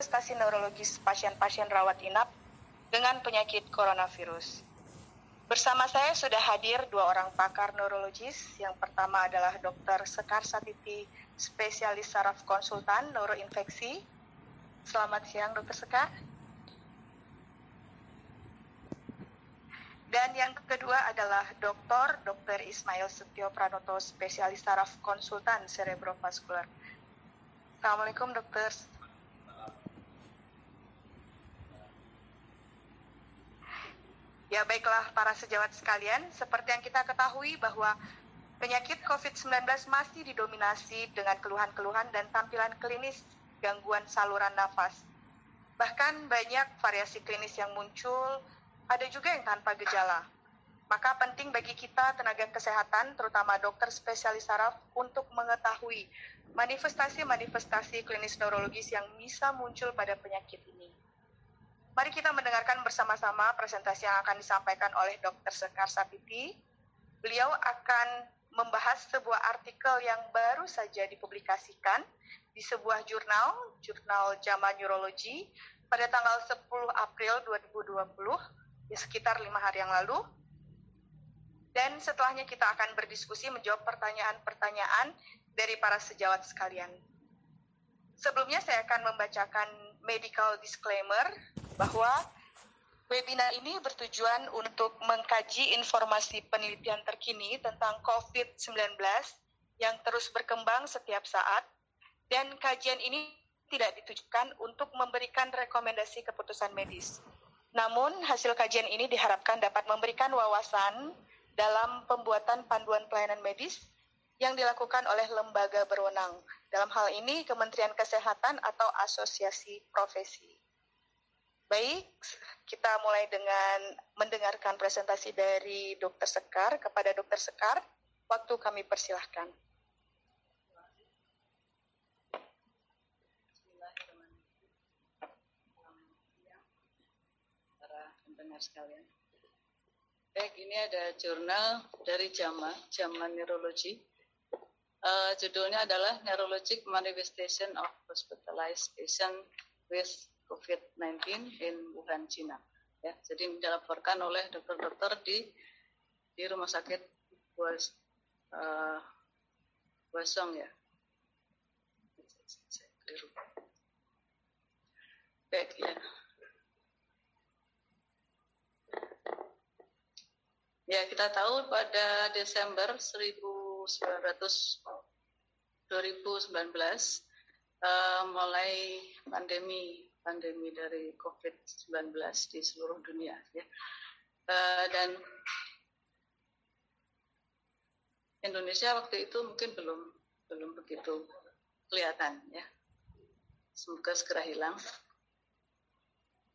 manifestasi neurologis pasien-pasien rawat inap dengan penyakit coronavirus. Bersama saya sudah hadir dua orang pakar neurologis. Yang pertama adalah Dr. Sekar Satiti, spesialis saraf konsultan neuroinfeksi. Selamat siang, Dr. Sekar. Dan yang kedua adalah Dr. Dr. Ismail Setio Pranoto, spesialis saraf konsultan cerebrovaskular. Assalamualaikum, dokter. Ya baiklah para sejawat sekalian, seperti yang kita ketahui bahwa penyakit COVID-19 masih didominasi dengan keluhan-keluhan dan tampilan klinis gangguan saluran nafas. Bahkan banyak variasi klinis yang muncul, ada juga yang tanpa gejala. Maka penting bagi kita tenaga kesehatan, terutama dokter spesialis saraf, untuk mengetahui manifestasi-manifestasi klinis neurologis yang bisa muncul pada penyakit ini. Mari kita mendengarkan bersama-sama presentasi yang akan disampaikan oleh Dr. Sekar Sapiti. Beliau akan membahas sebuah artikel yang baru saja dipublikasikan di sebuah jurnal, jurnal JAMA Neurology, pada tanggal 10 April 2020, ya sekitar lima hari yang lalu. Dan setelahnya kita akan berdiskusi menjawab pertanyaan-pertanyaan dari para sejawat sekalian. Sebelumnya saya akan membacakan medical disclaimer bahwa webinar ini bertujuan untuk mengkaji informasi penelitian terkini tentang COVID-19 yang terus berkembang setiap saat dan kajian ini tidak ditujukan untuk memberikan rekomendasi keputusan medis. Namun, hasil kajian ini diharapkan dapat memberikan wawasan dalam pembuatan panduan pelayanan medis yang dilakukan oleh lembaga berwenang. Dalam hal ini, Kementerian Kesehatan atau Asosiasi Profesi. Baik, kita mulai dengan mendengarkan presentasi dari Dr. Sekar kepada Dr. Sekar. Waktu kami persilahkan. Sekalian. Baik, ini ada jurnal dari JAMA, JAMA Neurology. Uh, judulnya adalah Neurologic Manifestation of Hospitalized Patient with COVID-19 in Wuhan, China. Ya, jadi dilaporkan oleh dokter-dokter di di rumah sakit Was uh, Wasong ya. Baik ya. Ya, kita tahu pada Desember 1900 2019 uh, mulai pandemi pandemi dari COVID-19 di seluruh dunia ya. Uh, dan Indonesia waktu itu mungkin belum belum begitu kelihatan ya. Semoga segera hilang.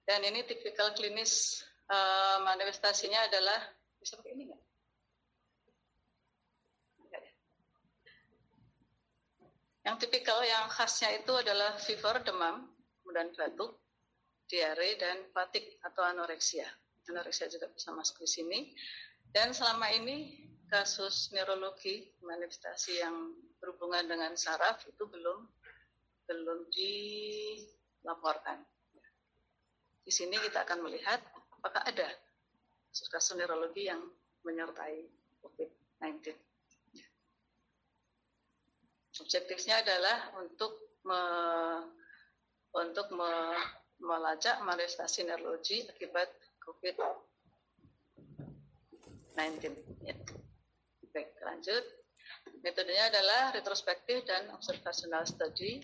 Dan ini tipikal klinis uh, manifestasinya adalah bisa pakai ini nggak? Yang tipikal yang khasnya itu adalah fever, demam, kemudian batuk, diare, dan fatik atau anoreksia. Anoreksia juga bisa masuk di sini. Dan selama ini kasus neurologi manifestasi yang berhubungan dengan saraf itu belum belum dilaporkan. Di sini kita akan melihat apakah ada kasus neurologi yang menyertai COVID-19. Objektifnya adalah untuk me, untuk me, melacak manifestasi neurologi akibat COVID-19. Ya. Baik, lanjut. Metodenya adalah retrospektif dan observational study.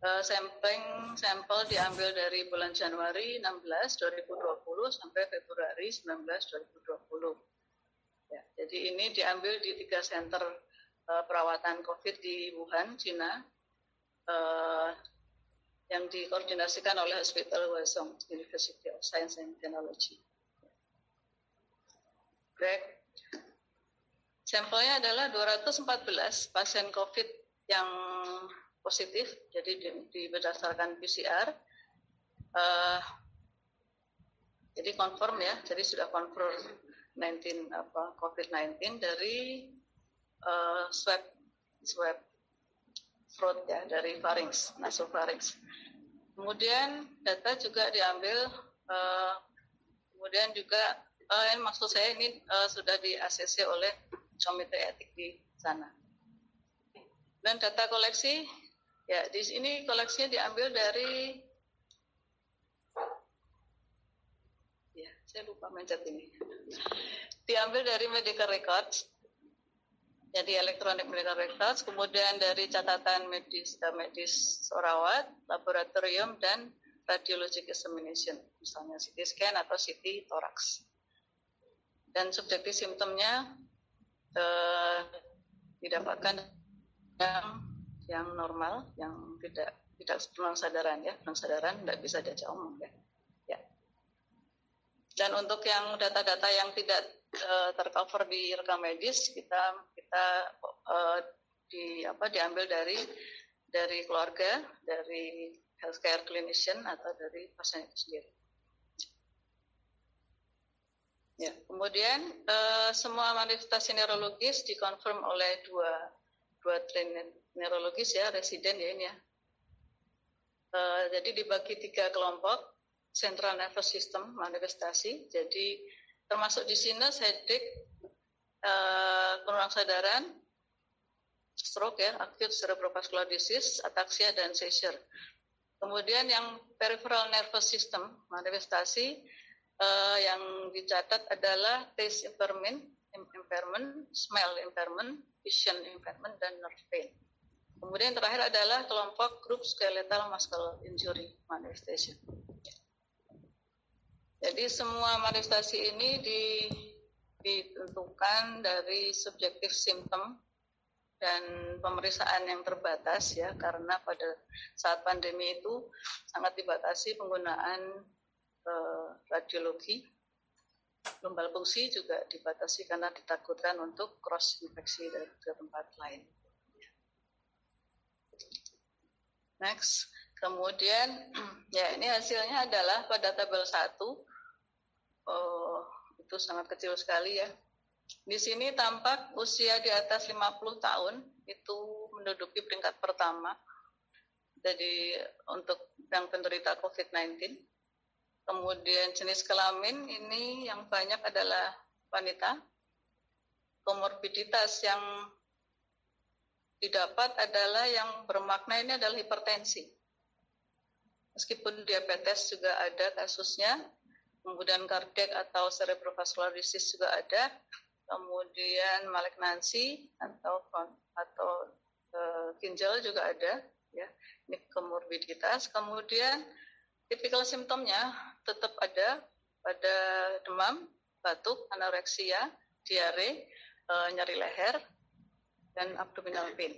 Uh, sampling sampel diambil dari bulan Januari 16 2020 sampai Februari 19 2020. Ya, jadi ini diambil di tiga center uh, perawatan COVID di Wuhan, Cina. Uh, yang dikoordinasikan oleh Hospital Hwasong University of Science and Technology. Baik. Sampelnya adalah 214 pasien COVID yang positif, jadi di, di berdasarkan PCR. Uh, jadi confirm ya, jadi sudah confirm 19 apa COVID-19 dari uh, swab swab throat ya dari pharynx, nasopharynx. Kemudian data juga diambil, uh, kemudian juga uh, ini maksud saya ini uh, sudah di ACC oleh komite etik di sana. Dan data koleksi, ya di sini koleksinya diambil dari, ya saya lupa mencet ini, diambil dari medical records, jadi elektronik medical records, kemudian dari catatan medis, eh, medis rawat, laboratorium, dan radiologic examination, misalnya CT scan atau CT thorax. Dan subjektif simptomnya eh, didapatkan yang yang normal, yang tidak tidak penuh sadaran ya, penuh sadaran tidak bisa diajak omong ya. ya. Dan untuk yang data-data yang tidak uh, tercover di rekam medis, kita kita uh, di apa diambil dari dari keluarga, dari healthcare clinician atau dari pasien itu sendiri. Ya, kemudian uh, semua manifestasi neurologis dikonfirm oleh dua dua trainer neurologis ya, residen ya ini ya. Uh, jadi dibagi tiga kelompok, central nervous system manifestasi. Jadi termasuk di sini headache, uh, kurang sadaran, stroke ya, acute cerebrovascular disease, ataxia dan seizure. Kemudian yang peripheral nervous system manifestasi uh, yang dicatat adalah taste impairment, impairment, smell impairment, vision impairment, dan nerve pain. Kemudian yang terakhir adalah kelompok grup skeletal muscle injury manifestation. Jadi semua manifestasi ini di, ditentukan dari subjektif simptom dan pemeriksaan yang terbatas ya karena pada saat pandemi itu sangat dibatasi penggunaan eh, radiologi Lumbal fungsi juga dibatasi karena ditakutkan untuk cross infeksi dari tempat lain. Next, kemudian ya ini hasilnya adalah pada tabel 1 oh, itu sangat kecil sekali ya. Di sini tampak usia di atas 50 tahun itu menduduki peringkat pertama. Jadi untuk yang penderita COVID-19 Kemudian jenis kelamin ini yang banyak adalah wanita. Komorbiditas yang didapat adalah yang bermakna ini adalah hipertensi. Meskipun diabetes juga ada kasusnya, kemudian kardiak atau cerebrovascular disease juga ada, kemudian malignansi atau atau uh, ginjal juga ada, ya. Ini komorbiditas. Kemudian tipikal simptomnya tetap ada pada demam, batuk, anoreksia, diare, e, nyeri leher, dan abdominal pain.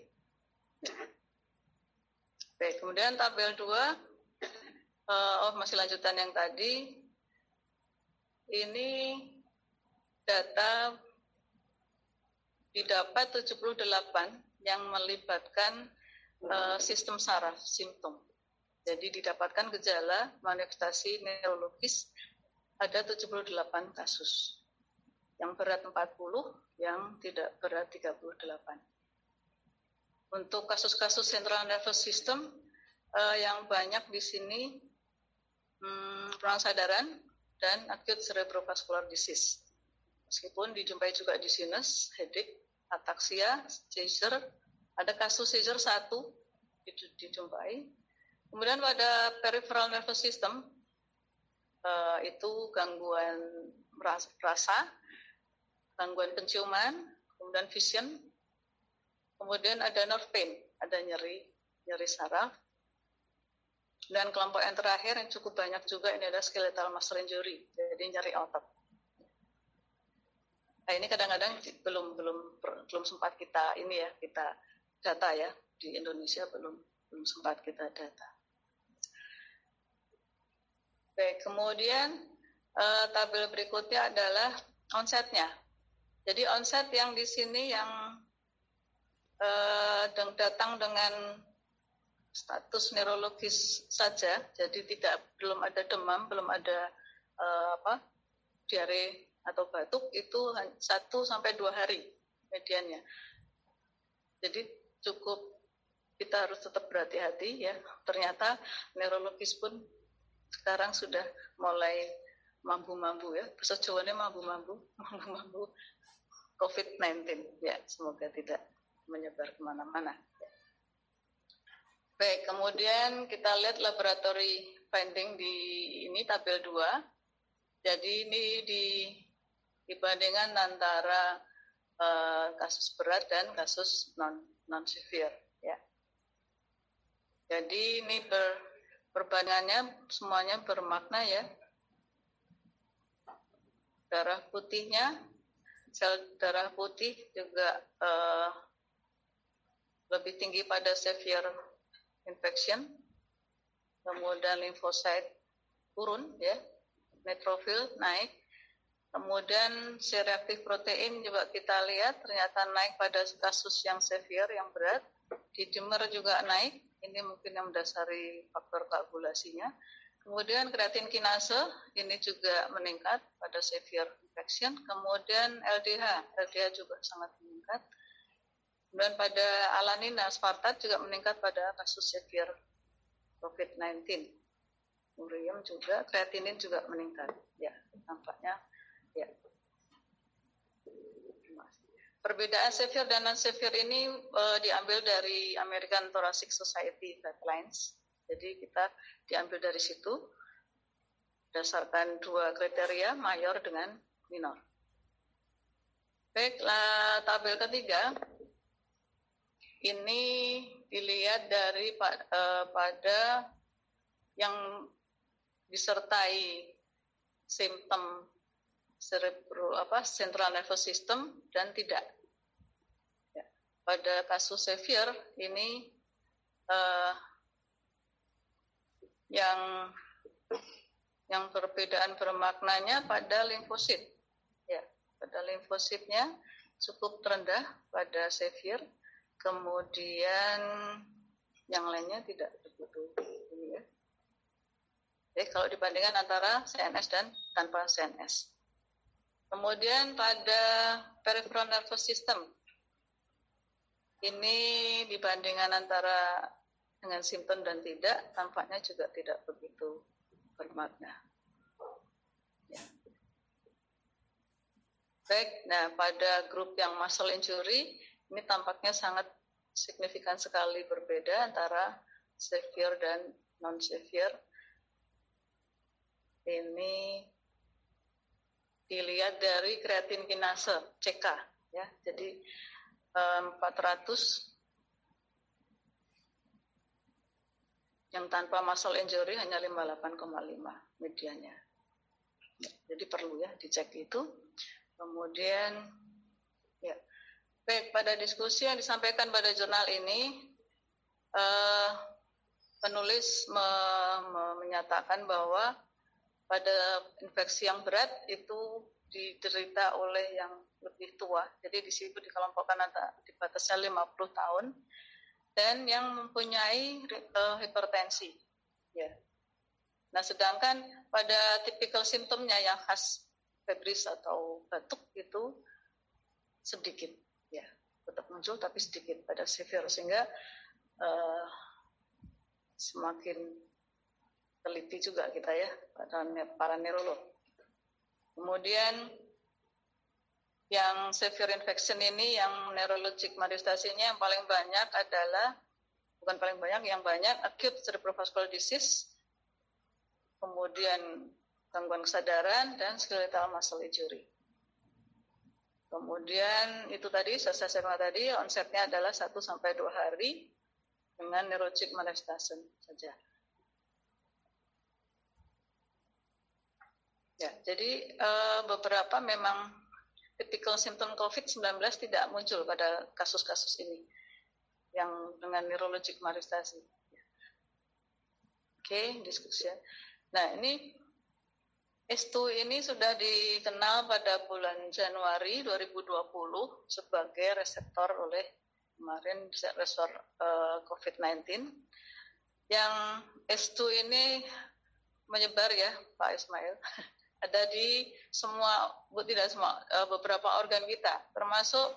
Baik, kemudian tabel 2, e, oh masih lanjutan yang tadi, ini data didapat 78 yang melibatkan e, sistem saraf, simptom. Jadi didapatkan gejala manifestasi neurologis ada 78 kasus. Yang berat 40, yang tidak berat 38. Untuk kasus-kasus central nervous system eh, yang banyak di sini hmm, kurang sadaran dan acute cerebrovascular disease. Meskipun dijumpai juga di sinus, headache, ataxia, seizure, ada kasus seizure satu dijumpai, Kemudian pada peripheral nervous system uh, itu gangguan rasa, gangguan penciuman, kemudian vision, kemudian ada nerve pain, ada nyeri, nyeri saraf. Dan kelompok yang terakhir yang cukup banyak juga ini adalah skeletal muscle injury, jadi nyeri otot. Nah ini kadang-kadang belum belum belum sempat kita ini ya kita data ya di Indonesia belum belum sempat kita data. Baik, kemudian uh, tabel berikutnya adalah onsetnya. Jadi onset yang di sini yang uh, datang dengan status neurologis saja, jadi tidak belum ada demam, belum ada uh, apa diare atau batuk itu satu sampai dua hari mediannya. Jadi cukup kita harus tetap berhati-hati ya. Ternyata neurologis pun sekarang sudah mulai mampu-mampu ya. Bahasa Jawanya mampu-mampu, mampu-mampu COVID-19 ya. Semoga tidak menyebar ke mana-mana. Baik, kemudian kita lihat laboratory finding di ini tabel 2. Jadi ini di dibandingkan antara uh, kasus berat dan kasus non non severe ya. Jadi ini ber, perbandingannya semuanya bermakna ya. Darah putihnya sel darah putih juga uh, lebih tinggi pada severe infection, kemudian limfosit turun ya, neutrofil naik, kemudian si reaktif protein juga kita lihat ternyata naik pada kasus yang severe yang berat, di dimer juga naik, ini mungkin yang mendasari faktor koagulasinya. Kemudian kreatin kinase ini juga meningkat pada severe infection. Kemudian LDH, LDH juga sangat meningkat. Dan pada alanin dan aspartat juga meningkat pada kasus severe COVID-19. Urium juga, kreatinin juga meningkat. Ya, nampaknya ya. Perbedaan severe dan non-severe ini uh, diambil dari American Thoracic Society Guidelines. Jadi kita diambil dari situ berdasarkan dua kriteria, mayor dengan minor. Baiklah, tabel ketiga ini dilihat dari uh, pada yang disertai simptom cerebro apa central nervous system dan tidak. Ya. Pada kasus severe ini uh, yang yang perbedaan bermaknanya pada limfosit. Ya, pada limfositnya cukup rendah pada severe kemudian yang lainnya tidak begitu ini ya. Jadi kalau dibandingkan antara CNS dan tanpa CNS. Kemudian pada peripheral nervous system ini dibandingkan antara dengan simptom dan tidak tampaknya juga tidak begitu bermakna. Ya. Baik, nah pada grup yang muscle injury ini tampaknya sangat signifikan sekali berbeda antara severe dan non severe. Ini dilihat dari kreatin kinase CK ya. Jadi 400 yang tanpa muscle injury hanya 58,5 medianya. Jadi perlu ya dicek itu. Kemudian ya Baik, pada diskusi yang disampaikan pada jurnal ini, uh, penulis me, me, menyatakan bahwa pada infeksi yang berat itu diderita oleh yang lebih tua. Jadi di situ dikelompokkan di batasnya 50 tahun dan yang mempunyai uh, hipertensi. Ya. Nah, sedangkan pada tipikal simptomnya yang khas febris atau batuk itu sedikit ya tetap muncul tapi sedikit pada severe sehingga uh, semakin teliti juga kita ya para, para neurolog. Kemudian yang severe infection ini yang neurologic manifestasinya yang paling banyak adalah bukan paling banyak yang banyak acute cerebrovascular disease kemudian gangguan kesadaran dan skeletal muscle injury. Kemudian itu tadi, saya SMA tadi, onsetnya adalah 1 sampai 2 hari dengan neurologic manifestation saja. Ya, jadi uh, beberapa memang typical symptom COVID-19 tidak muncul pada kasus-kasus ini yang dengan neurologic manifestation. Oke, okay, diskusi. Nah, ini S2 ini sudah dikenal pada bulan Januari 2020 sebagai reseptor oleh kemarin reseptor uh, eh, COVID-19. Yang S2 ini menyebar ya Pak Ismail. Ada di semua, tidak semua, uh, beberapa organ kita, termasuk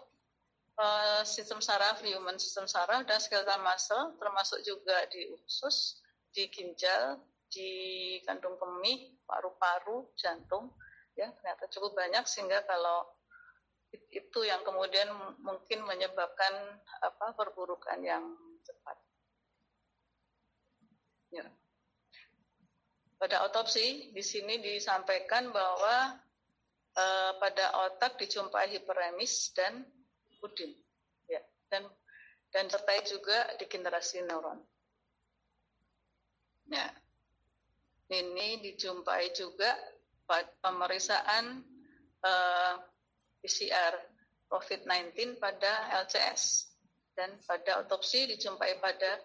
uh, sistem saraf, human sistem saraf dan skeletal muscle, termasuk juga di usus, di ginjal, di kandung kemih, paru-paru, jantung, ya ternyata cukup banyak sehingga kalau itu yang kemudian mungkin menyebabkan apa perburukan yang cepat. Ya. Pada otopsi di sini disampaikan bahwa eh, pada otak dijumpai hiperemis dan pudin, ya, dan dan terkait juga degenerasi neuron. Ya, ini dijumpai juga pada pemeriksaan eh, PCR COVID-19 pada LCS dan pada otopsi dijumpai pada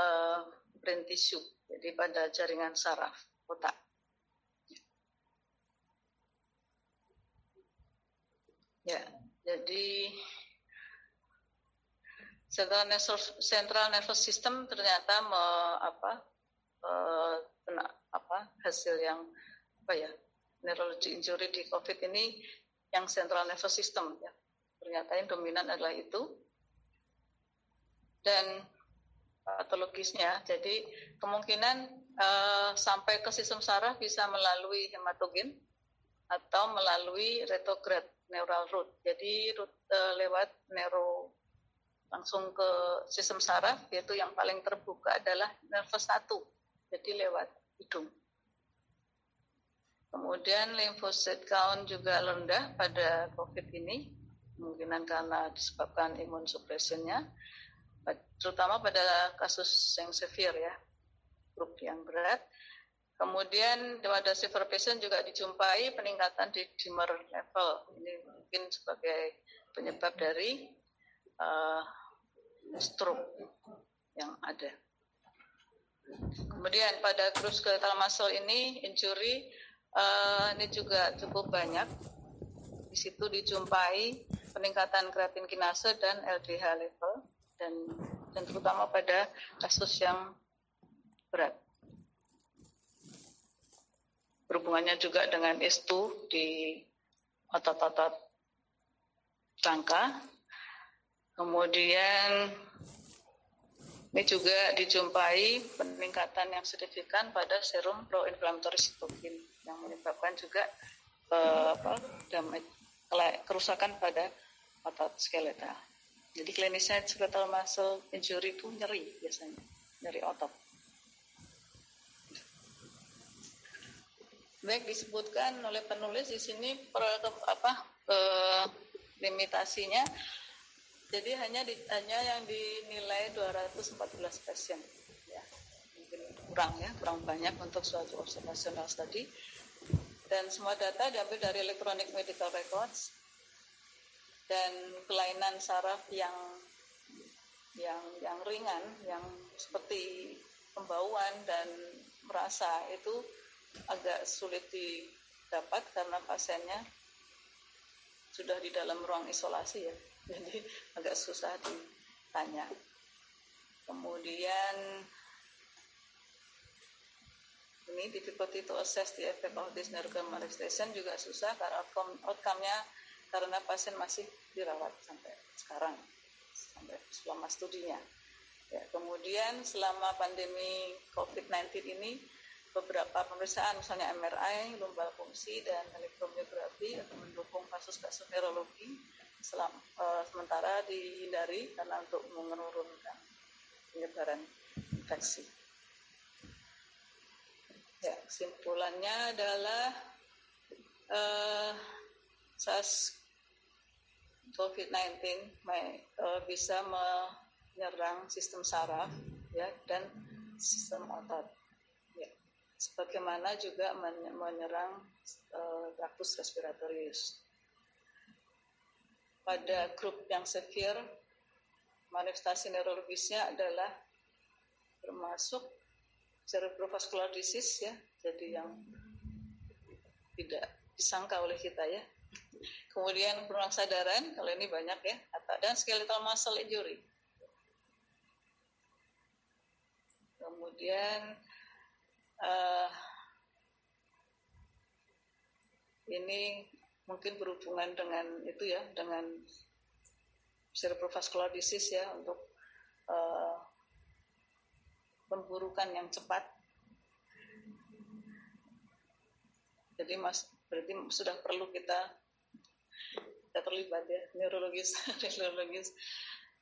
uh, brain tissue, jadi pada jaringan saraf otak. Ya, jadi central nervous, central nervous system ternyata me, apa, uh, apa hasil yang apa ya neurology injury di COVID ini yang central nervous system ya ternyata yang dominan adalah itu dan patologisnya jadi kemungkinan uh, sampai ke sistem saraf bisa melalui hematogen atau melalui retrograde neural root. Jadi uh, lewat neuro langsung ke sistem saraf yaitu yang paling terbuka adalah nervus 1 jadi lewat hidung. Kemudian limfosit count juga rendah pada COVID ini, kemungkinan karena disebabkan imun suppressionnya, terutama pada kasus yang severe ya, grup yang berat. Kemudian pada severe patient juga dijumpai peningkatan di dimer level. Ini mungkin sebagai penyebab dari uh, stroke yang ada. Kemudian pada grup skeletal muscle ini injury uh, ini juga cukup banyak. Di situ dijumpai peningkatan kreatin kinase dan LDH level dan dan terutama pada kasus yang berat. Berhubungannya juga dengan S2 di otot-otot rangka. Kemudian ini juga dijumpai peningkatan yang signifikan pada serum pro-inflammatory cytokine yang menyebabkan juga uh, apa, damage, kerusakan pada otot skeletal. Jadi klinisnya skeletal muscle injury itu nyeri biasanya, nyeri otot. Baik disebutkan oleh penulis di sini per, apa uh, limitasinya jadi hanya di, hanya yang dinilai 214 pasien. Ya. Kurang ya, kurang banyak untuk suatu observational study. Dan semua data diambil dari electronic medical records dan kelainan saraf yang yang yang ringan, yang seperti pembauan dan merasa itu agak sulit didapat karena pasiennya sudah di dalam ruang isolasi ya. Jadi agak susah ditanya. Kemudian ini difficulty to assess the effect of this neurochemical manifestation juga susah karena outcome, outcome-nya karena pasien masih dirawat sampai sekarang sampai selama studinya. Ya kemudian selama pandemi COVID-19 ini beberapa pemeriksaan misalnya MRI, lumbal fungsi dan elektromiografi untuk mendukung kasus-kasus neurologi selam, uh, sementara dihindari karena untuk menurunkan penyebaran infeksi. Ya, kesimpulannya adalah uh, SARS COVID-19 uh, bisa menyerang sistem saraf ya dan sistem otot. Sebagaimana juga menyerang traktus respiratorius. Pada grup yang severe manifestasi neurologisnya adalah termasuk cerebrovascular disease ya jadi yang tidak disangka oleh kita ya. Kemudian kurang sadaran kalau ini banyak ya dan skeletal muscle injury. Kemudian uh, ini mungkin berhubungan dengan itu ya dengan cerebrovascular disease ya untuk uh, pemburukan yang cepat. Jadi mas berarti sudah perlu kita kita terlibat ya neurologis neurologis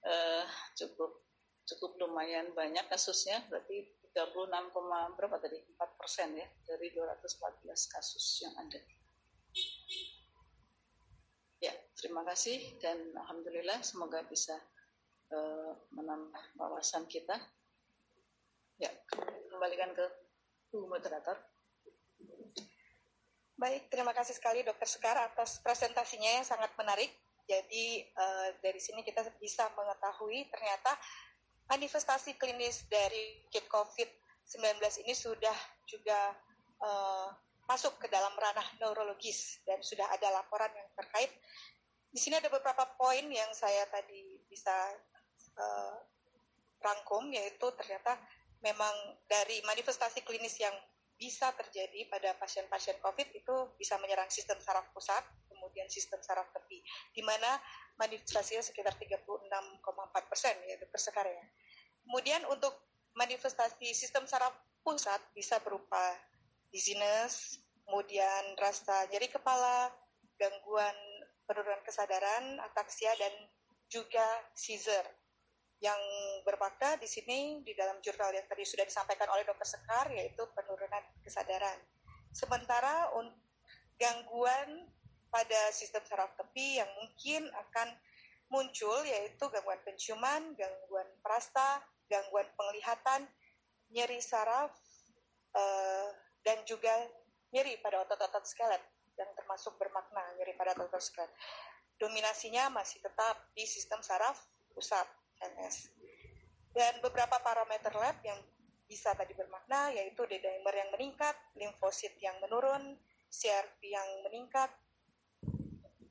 uh, cukup cukup lumayan banyak kasusnya berarti 36, berapa tadi 4 persen ya dari 214 kasus yang ada. Ya terima kasih dan alhamdulillah semoga bisa uh, menambah wawasan kita. Ya kembalikan ke Bu Moderator. Baik, terima kasih sekali Dokter Sekar atas presentasinya yang sangat menarik. Jadi uh, dari sini kita bisa mengetahui ternyata manifestasi klinis dari kit COVID-19 ini sudah juga uh, masuk ke dalam ranah neurologis dan sudah ada laporan yang terkait. Di sini ada beberapa poin yang saya tadi bisa uh, rangkum, yaitu ternyata memang dari manifestasi klinis yang bisa terjadi pada pasien-pasien COVID itu bisa menyerang sistem saraf pusat, kemudian sistem saraf tepi, di mana manifestasinya sekitar 36,4 persen ya dokter Sekar ya. Kemudian untuk manifestasi sistem saraf pusat bisa berupa dizziness, kemudian rasa nyeri kepala, gangguan penurunan kesadaran, ataksia, dan juga seizure yang bermakna di sini di dalam jurnal yang tadi sudah disampaikan oleh Dr. Sekar yaitu penurunan kesadaran. Sementara gangguan pada sistem saraf tepi yang mungkin akan muncul yaitu gangguan penciuman, gangguan perasa, gangguan penglihatan, nyeri saraf, uh, dan juga nyeri pada otot-otot skelet yang termasuk bermakna nyeri pada otot-otot skelet. Dominasinya masih tetap di sistem saraf pusat MS. Dan beberapa parameter lab yang bisa tadi bermakna yaitu D-dimer yang meningkat, limfosit yang menurun, CRP yang meningkat,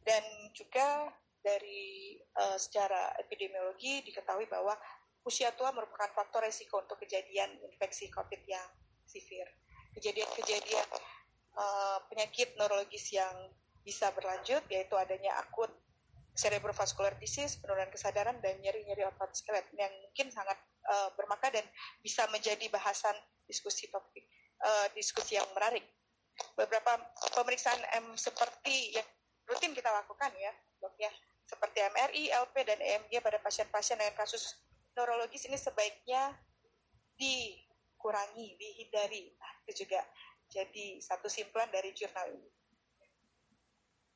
dan juga dari uh, secara epidemiologi diketahui bahwa usia tua merupakan faktor resiko untuk kejadian infeksi COVID yang severe. Kejadian-kejadian uh, penyakit neurologis yang bisa berlanjut yaitu adanya akut cerebrovascular disease, penurunan kesadaran, dan nyeri-nyeri otot skelet yang mungkin sangat uh, bermakna dan bisa menjadi bahasan diskusi topik uh, diskusi yang menarik. Beberapa pemeriksaan M seperti yang rutin kita lakukan ya, dok ya, seperti MRI, LP, dan EMG pada pasien-pasien dengan kasus neurologis ini sebaiknya dikurangi, dihindari. Nah, itu juga jadi satu simpulan dari jurnal ini.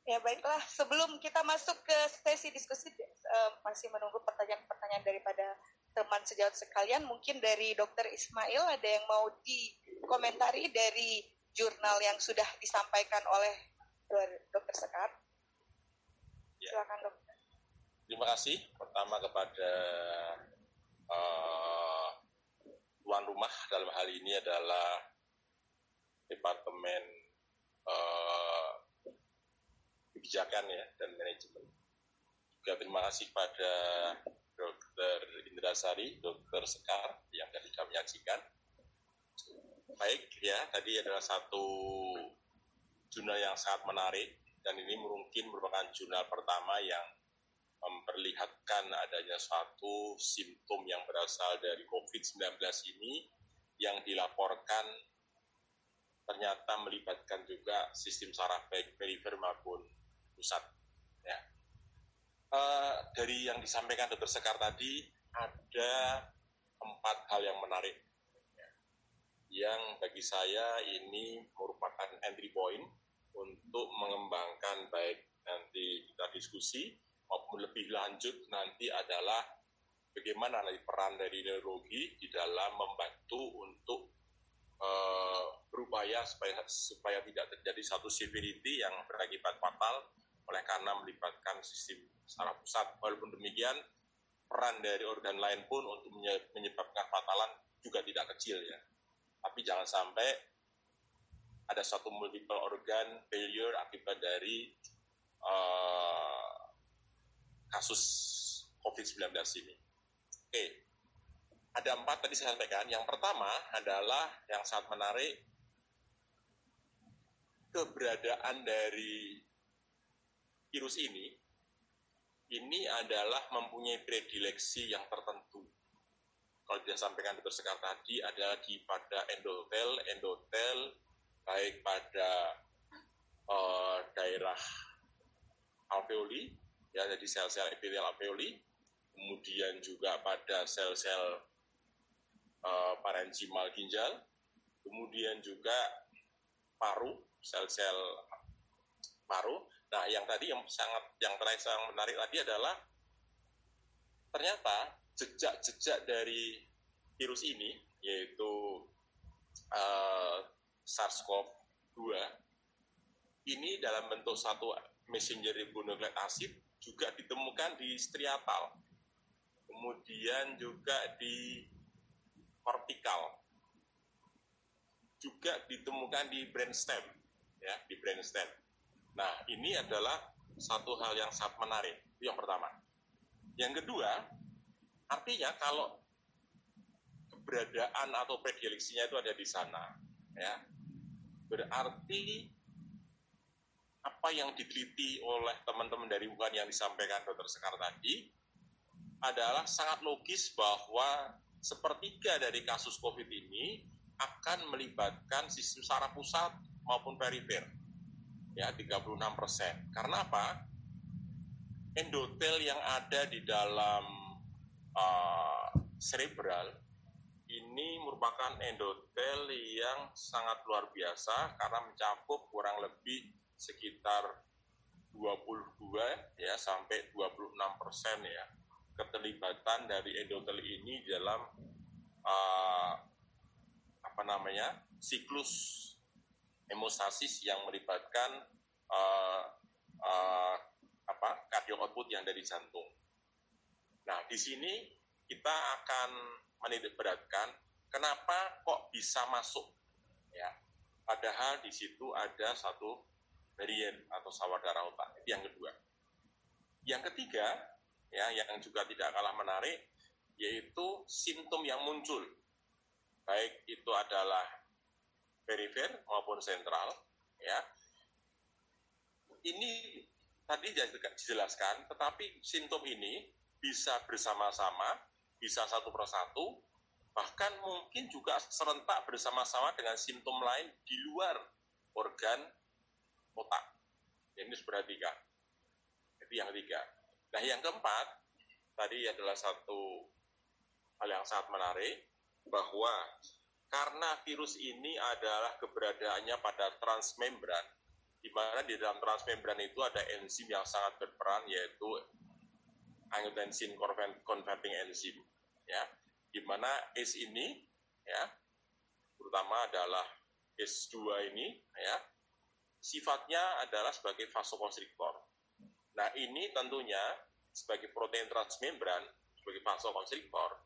Ya baiklah, sebelum kita masuk ke sesi diskusi, uh, masih menunggu pertanyaan-pertanyaan daripada teman sejawat sekalian. Mungkin dari Dokter Ismail ada yang mau dikomentari dari jurnal yang sudah disampaikan oleh Dokter Sekar. Ya. Silakan dokter. Terima kasih pertama kepada uh, tuan rumah dalam hal ini adalah Departemen uh, kebijakan ya dan manajemen. Juga terima kasih pada Dr. Indrasari, Dr. Sekar yang tadi kami menyaksikan. Baik ya, tadi adalah satu jurnal yang sangat menarik dan ini mungkin merupakan jurnal pertama yang memperlihatkan adanya suatu simptom yang berasal dari COVID-19 ini yang dilaporkan ternyata melibatkan juga sistem saraf baik perifer maupun pusat. Ya. Uh, dari yang disampaikan Dokter Sekar tadi ada empat hal yang menarik ya. yang bagi saya ini merupakan entry point untuk mengembangkan baik nanti kita diskusi maupun lebih lanjut nanti adalah bagaimana nanti peran dari neurologi di dalam membantu untuk uh, berupaya supaya supaya tidak terjadi satu severity yang berakibat fatal oleh karena melibatkan sistem saraf pusat. Walaupun demikian, peran dari organ lain pun untuk menyebabkan fatalan juga tidak kecil ya. Tapi jangan sampai ada satu multiple organ failure akibat dari uh, kasus COVID-19 ini. Oke, ada empat tadi saya sampaikan. Yang pertama adalah yang sangat menarik, keberadaan dari virus ini ini adalah mempunyai predileksi yang tertentu. Kalau disampaikan dokter Sekar tadi adalah di pada endotel, endotel baik pada uh, daerah alveoli, ya jadi sel-sel epithel alveoli, kemudian juga pada sel-sel uh, parenkimal ginjal, kemudian juga paru, sel-sel paru. Nah, yang tadi yang sangat yang terakhir sangat menarik tadi adalah ternyata jejak-jejak dari virus ini yaitu uh, SARS-CoV-2 ini dalam bentuk satu messenger ribonucleic acid juga ditemukan di striatal, kemudian juga di kortikal, juga ditemukan di brainstem, ya di brainstem. Nah ini adalah satu hal yang sangat menarik. Itu yang pertama. Yang kedua, artinya kalau keberadaan atau predileksinya itu ada di sana, ya berarti apa yang diteliti oleh teman-teman dari Wuhan yang disampaikan Dr. Sekar tadi adalah sangat logis bahwa sepertiga dari kasus COVID ini akan melibatkan sistem saraf pusat maupun perifer. Ya, 36 persen. Karena apa? Endotel yang ada di dalam uh, cerebral ini merupakan endotel yang sangat luar biasa karena mencakup kurang lebih sekitar 22 ya sampai 26 persen ya keterlibatan dari endotel ini dalam uh, apa namanya siklus hemostasis yang melibatkan uh, uh, apa cardio output yang dari jantung. Nah di sini kita akan menitik beratkan kenapa kok bisa masuk ya padahal di situ ada satu varian atau darah otak. Itu yang kedua. Yang ketiga, ya yang juga tidak kalah menarik, yaitu simptom yang muncul. Baik itu adalah perifer maupun sentral, ya. Ini tadi dijelaskan, tetapi simptom ini bisa bersama-sama, bisa satu persatu, bahkan mungkin juga serentak bersama-sama dengan simptom lain di luar organ otak. Ini harus perhatikan. Itu yang ketiga. Nah, yang keempat, tadi adalah satu hal yang sangat menarik, bahwa karena virus ini adalah keberadaannya pada transmembran, di mana di dalam transmembran itu ada enzim yang sangat berperan, yaitu angiotensin converting enzim, ya, di mana ACE ini, ya, terutama adalah ACE2 ini, ya, sifatnya adalah sebagai vasokonstriktor. Nah, ini tentunya sebagai protein transmembran, sebagai vasokonstriktor,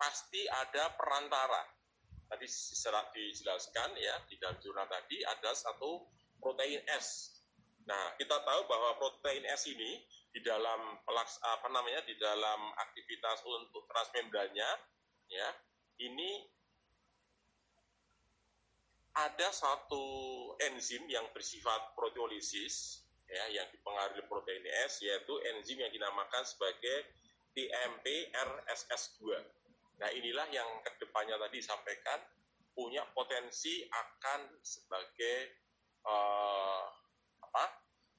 pasti ada perantara. Tadi secara dijelaskan ya di dalam jurnal tadi ada satu protein S. Nah, kita tahu bahwa protein S ini di dalam pelaks apa namanya di dalam aktivitas untuk transmembrannya ya ini ada satu enzim yang bersifat proteolisis ya yang dipengaruhi protein S yaitu enzim yang dinamakan sebagai TMP-RSS2. Nah, inilah yang ke depannya tadi disampaikan punya potensi akan sebagai uh, apa?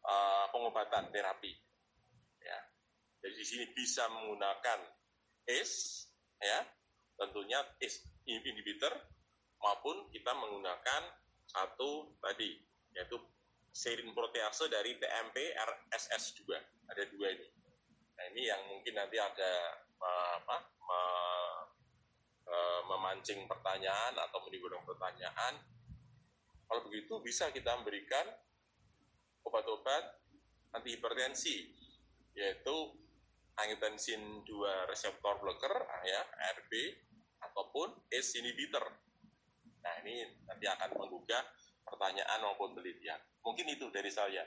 Uh, pengobatan terapi. Ya. Jadi di sini bisa menggunakan ACE ya, tentunya ACE inhibitor maupun kita menggunakan satu tadi yaitu serin protease dari TMP RSS juga ada dua ini. Nah ini yang mungkin nanti ada apa, memancing pertanyaan atau menimbulkan pertanyaan. Kalau begitu bisa kita memberikan obat-obat anti hipertensi yaitu angiotensin 2 reseptor blocker ya ARB ataupun ACE inhibitor Nah ini nanti akan menggugah pertanyaan maupun penelitian. Mungkin itu dari saya.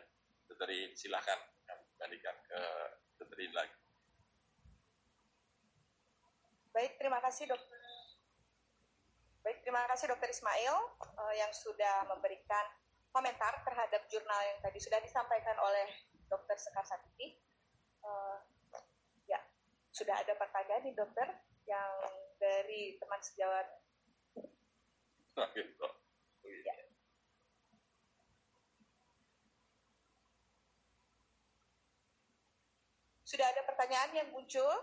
Dari silahkan kembalikan ke Dr. lagi. Baik, terima kasih dokter. Baik, terima kasih dokter Ismail uh, yang sudah memberikan komentar terhadap jurnal yang tadi sudah disampaikan oleh dokter Sekar Satiti. Uh, sudah ada pertanyaan nih dokter yang dari teman sejawat. Oh, iya. Sudah ada pertanyaan yang muncul?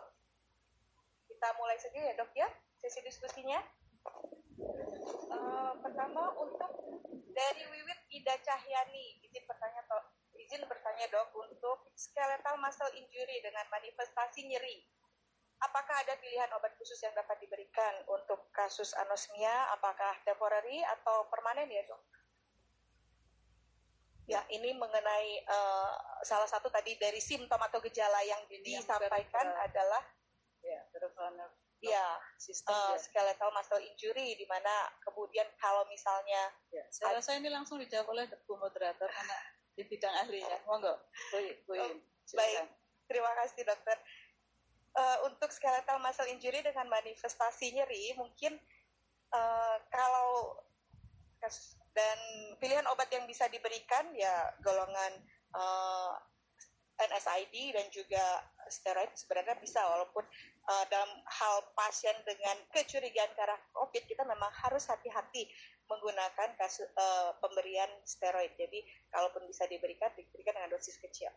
Kita mulai saja ya dok ya, sesi diskusinya. Uh, pertama untuk dari Wiwit Ida Cahyani, izin bertanya dok, izin bertanya dok untuk skeletal muscle injury dengan manifestasi nyeri. Apakah ada pilihan obat khusus yang dapat diberikan untuk kasus anosmia? Apakah temporary atau permanen ya dok? Ya, ini mengenai uh, salah satu tadi dari simptom atau gejala yang ini disampaikan yang adalah ya, ya sistem uh, ya. skeletal muscle injury di mana kemudian kalau misalnya ya, saya rasa ini langsung dijawab oleh Bu moderator karena di bidang ahlinya. Monggo Bu, oh, baik. Terima kasih dokter. Uh, untuk skeletal muscle injury dengan manifestasi nyeri mungkin uh, kalau dan pilihan obat yang bisa diberikan ya golongan uh, NSAID dan juga steroid sebenarnya bisa walaupun uh, dalam hal pasien dengan kecurigaan ke arah COVID kita memang harus hati-hati menggunakan kasus uh, pemberian steroid. Jadi kalaupun bisa diberikan diberikan dengan dosis kecil.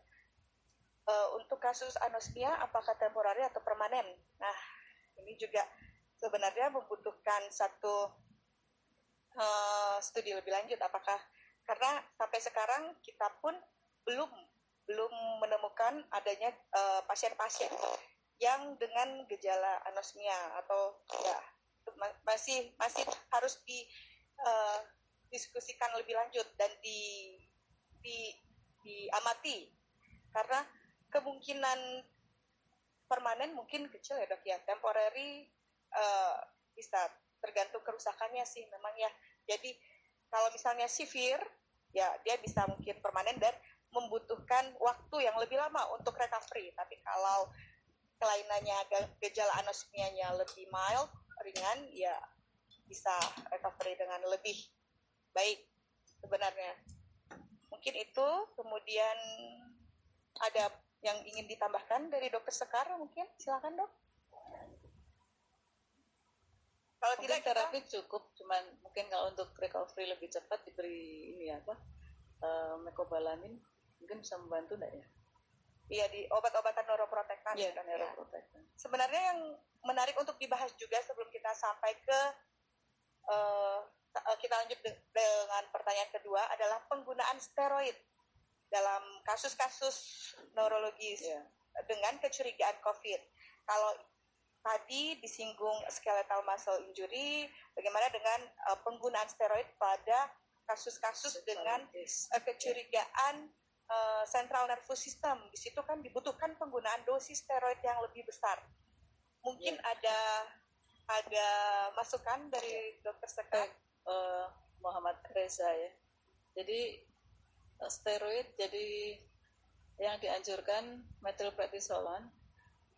Uh, untuk kasus anosmia apakah temporari atau permanen? Nah, ini juga sebenarnya membutuhkan satu uh, studi lebih lanjut apakah karena sampai sekarang kita pun belum belum menemukan adanya pasien-pasien uh, yang dengan gejala anosmia atau ya masih masih harus di uh, diskusikan lebih lanjut dan di di diamati. Karena kemungkinan permanen mungkin kecil ya dok ya. Temporary uh, bisa tergantung kerusakannya sih memang ya. Jadi kalau misalnya severe ya dia bisa mungkin permanen dan membutuhkan waktu yang lebih lama untuk recovery. Tapi kalau kelainannya gejala anosmianya lebih mild ringan ya bisa recovery dengan lebih baik sebenarnya mungkin itu kemudian ada yang ingin ditambahkan dari dokter Sekar mungkin silakan dok kalau mungkin tidak terapi kita... cukup cuman mungkin kalau untuk recovery lebih cepat diberi ini apa uh, mecobalamin mungkin bisa membantu enggak ya Iya di obat-obatan neuroprotektan. Iya, kan, neuroprotektan. Ya. Sebenarnya yang menarik untuk dibahas juga sebelum kita sampai ke uh, kita lanjut dengan pertanyaan kedua adalah penggunaan steroid dalam kasus-kasus neurologis ya. dengan kecurigaan COVID. Kalau tadi disinggung skeletal muscle injury, bagaimana dengan uh, penggunaan steroid pada kasus-kasus dengan uh, kecurigaan uh, central nervous system. Di situ kan dibutuhkan penggunaan dosis steroid yang lebih besar. Mungkin yeah. ada ada masukan dari dokter Sekar? Uh, Muhammad Reza ya. Jadi steroid jadi yang dianjurkan metilprednisolon,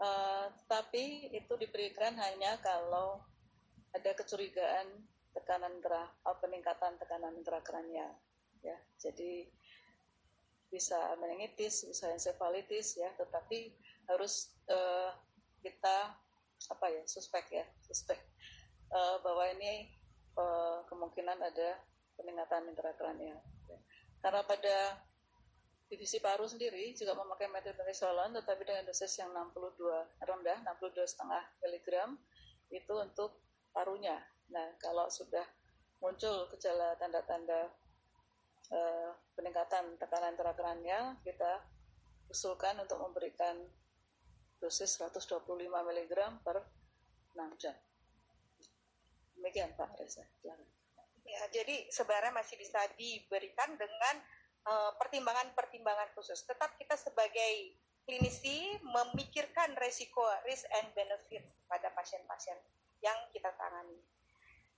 uh, tapi itu diberikan hanya kalau ada kecurigaan tekanan gerah, peningkatan tekanan intrakranial. Ya, jadi bisa meningitis, bisa encephalitis ya, tetapi harus uh, kita apa ya suspek ya suspek uh, bahwa ini uh, kemungkinan ada peningkatan intrakranial. Karena pada divisi paru sendiri juga memakai methylprednisolon tetapi dengan dosis yang 62 rendah 62,5 mg itu untuk parunya. Nah, kalau sudah muncul gejala tanda-tanda uh, peningkatan tekanan intrakranial kita usulkan untuk memberikan dosis 125 mg per 6 jam. Demikian Pak Reza. Ya, jadi sebenarnya masih bisa diberikan dengan eh, pertimbangan-pertimbangan uh, khusus. Tetap kita sebagai klinisi memikirkan resiko, risk and benefit pada pasien-pasien yang kita tangani.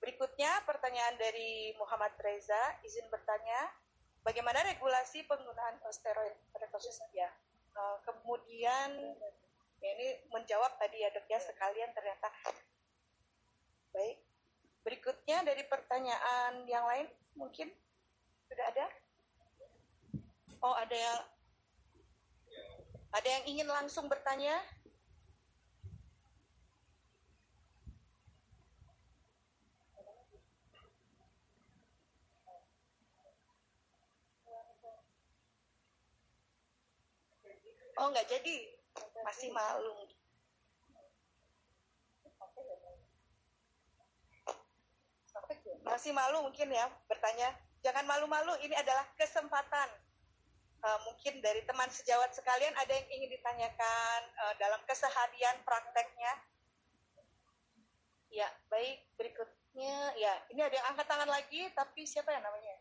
Berikutnya pertanyaan dari Muhammad Reza, izin bertanya, bagaimana regulasi penggunaan steroid pada kasus ya? Uh, kemudian ya ini menjawab tadi ya dok ya iya. sekalian ternyata. Baik. Berikutnya dari pertanyaan yang lain mungkin sudah ada? Oh ada yang ada yang ingin langsung bertanya? Oh, nggak jadi masih malu. Masih malu mungkin ya bertanya. Jangan malu-malu, ini adalah kesempatan. Uh, mungkin dari teman sejawat sekalian ada yang ingin ditanyakan uh, dalam keseharian prakteknya. Ya, baik. Berikutnya, ya ini ada yang angkat tangan lagi, tapi siapa yang namanya?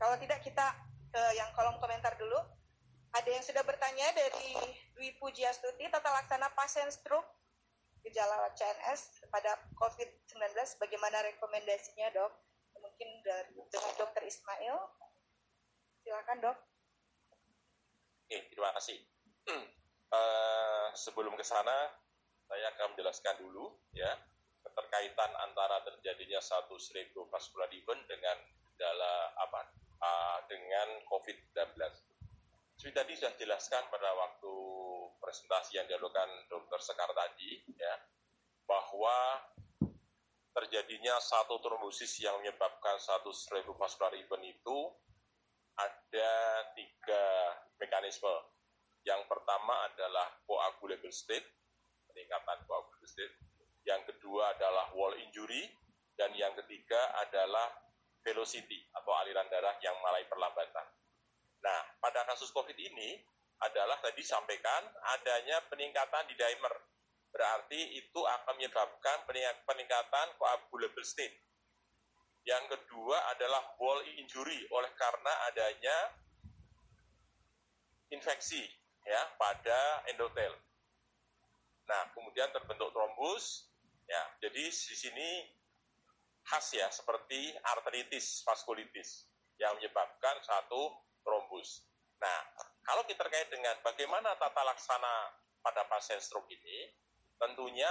Kalau tidak kita ke yang kolom komentar dulu. Ada yang sudah bertanya dari Dwi Pujiastuti, tata laksana pasien stroke gejala CNS pada COVID-19, bagaimana rekomendasinya dok? Mungkin dari dengan dokter Ismail. Silakan dok. Oke, terima kasih. uh, sebelum ke sana, saya akan menjelaskan dulu ya keterkaitan antara terjadinya satu cerebrovascular event dengan gejala apa uh, dengan COVID-19. Seperti tadi sudah jelaskan pada waktu presentasi yang dilakukan Dr. Sekar tadi, ya, bahwa terjadinya satu trombosis yang menyebabkan satu cerebrovascular event itu ada tiga mekanisme. Yang pertama adalah coagulable state, peningkatan coagulable state. Yang kedua adalah wall injury, dan yang ketiga adalah velocity atau aliran darah yang mulai perlambatan. Nah, pada kasus COVID ini adalah tadi sampaikan adanya peningkatan di dimer. Berarti itu akan menyebabkan peningkatan coagulable state. Yang kedua adalah wall injury oleh karena adanya infeksi ya pada endotel. Nah, kemudian terbentuk trombus. Ya, jadi di sini khas ya seperti arteritis vaskulitis yang menyebabkan satu trombus. Nah, kalau kita terkait dengan bagaimana tata laksana pada pasien stroke ini, tentunya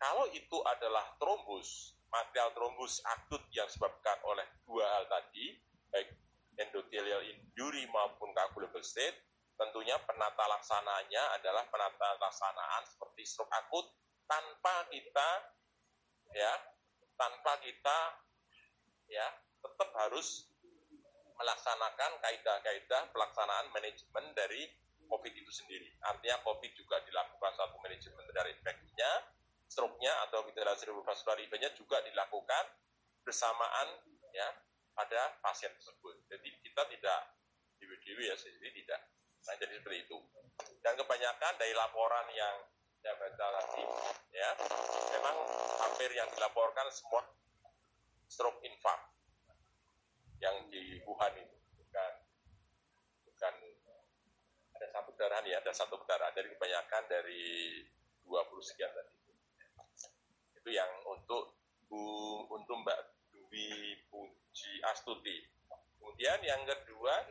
kalau itu adalah trombus, material trombus akut yang disebabkan oleh dua hal tadi, baik endothelial injury maupun coagulable state, tentunya penata laksananya adalah penata laksanaan seperti stroke akut tanpa kita ya tanpa kita ya tetap harus melaksanakan kaidah-kaidah pelaksanaan manajemen dari COVID itu sendiri. Artinya COVID juga dilakukan satu manajemen dari infeksinya, stroke-nya atau gejala event-nya juga dilakukan bersamaan ya pada pasien tersebut. Jadi kita tidak dewi-dewi ya sendiri tidak. Nah jadi seperti itu. Dan kebanyakan dari laporan yang saya baca tadi ya. Memang hampir yang dilaporkan semua stroke infarct yang di Wuhan itu. Bukan bukan ada satu kendaraan ya ada satu kendaraan dari kebanyakan dari 20 sekian tadi. Itu yang untuk Bu untuk Mbak Dwi Puji Astuti. Kemudian yang kedua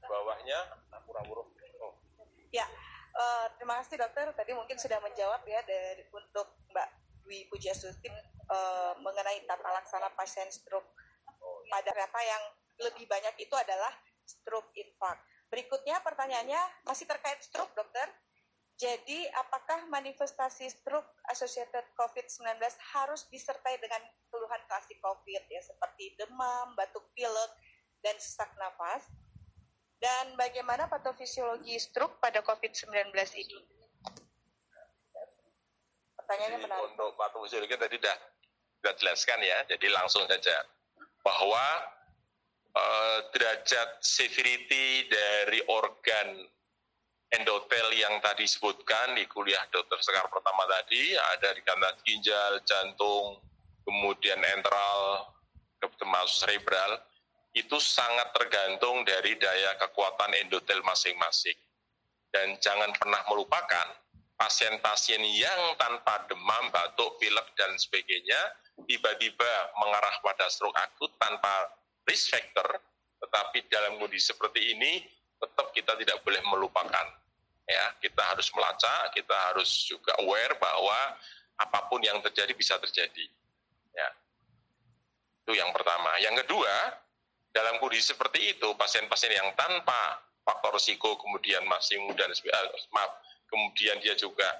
bawahnya oh. ya uh, terima kasih dokter tadi mungkin sudah menjawab ya dari untuk Mbak Dwi Puji Astuti uh, mengenai tata laksana pasien stroke pada ternyata yang lebih banyak itu adalah stroke infark. Berikutnya pertanyaannya masih terkait stroke, dokter. Jadi, apakah manifestasi stroke associated COVID-19 harus disertai dengan keluhan klasik COVID ya seperti demam, batuk pilek, dan sesak nafas? Dan bagaimana patofisiologi stroke pada COVID-19 ini? Pertanyaannya menarik. Untuk patofisiologi tadi sudah sudah jelaskan ya, jadi langsung saja bahwa uh, derajat severity dari organ endotel yang tadi disebutkan di kuliah dokter Sekar pertama tadi ada di kanal ginjal, jantung, kemudian enteral, termasuk cerebral, itu sangat tergantung dari daya kekuatan endotel masing-masing. Dan jangan pernah melupakan pasien-pasien yang tanpa demam, batuk, pilek, dan sebagainya tiba-tiba mengarah pada stroke akut tanpa risk factor, tetapi dalam kondisi seperti ini tetap kita tidak boleh melupakan. Ya, kita harus melacak, kita harus juga aware bahwa apa pun yang terjadi bisa terjadi. Ya. Itu yang pertama. Yang kedua, dalam kondisi seperti itu, pasien-pasien yang tanpa faktor risiko kemudian masih muda, eh, maaf, kemudian dia juga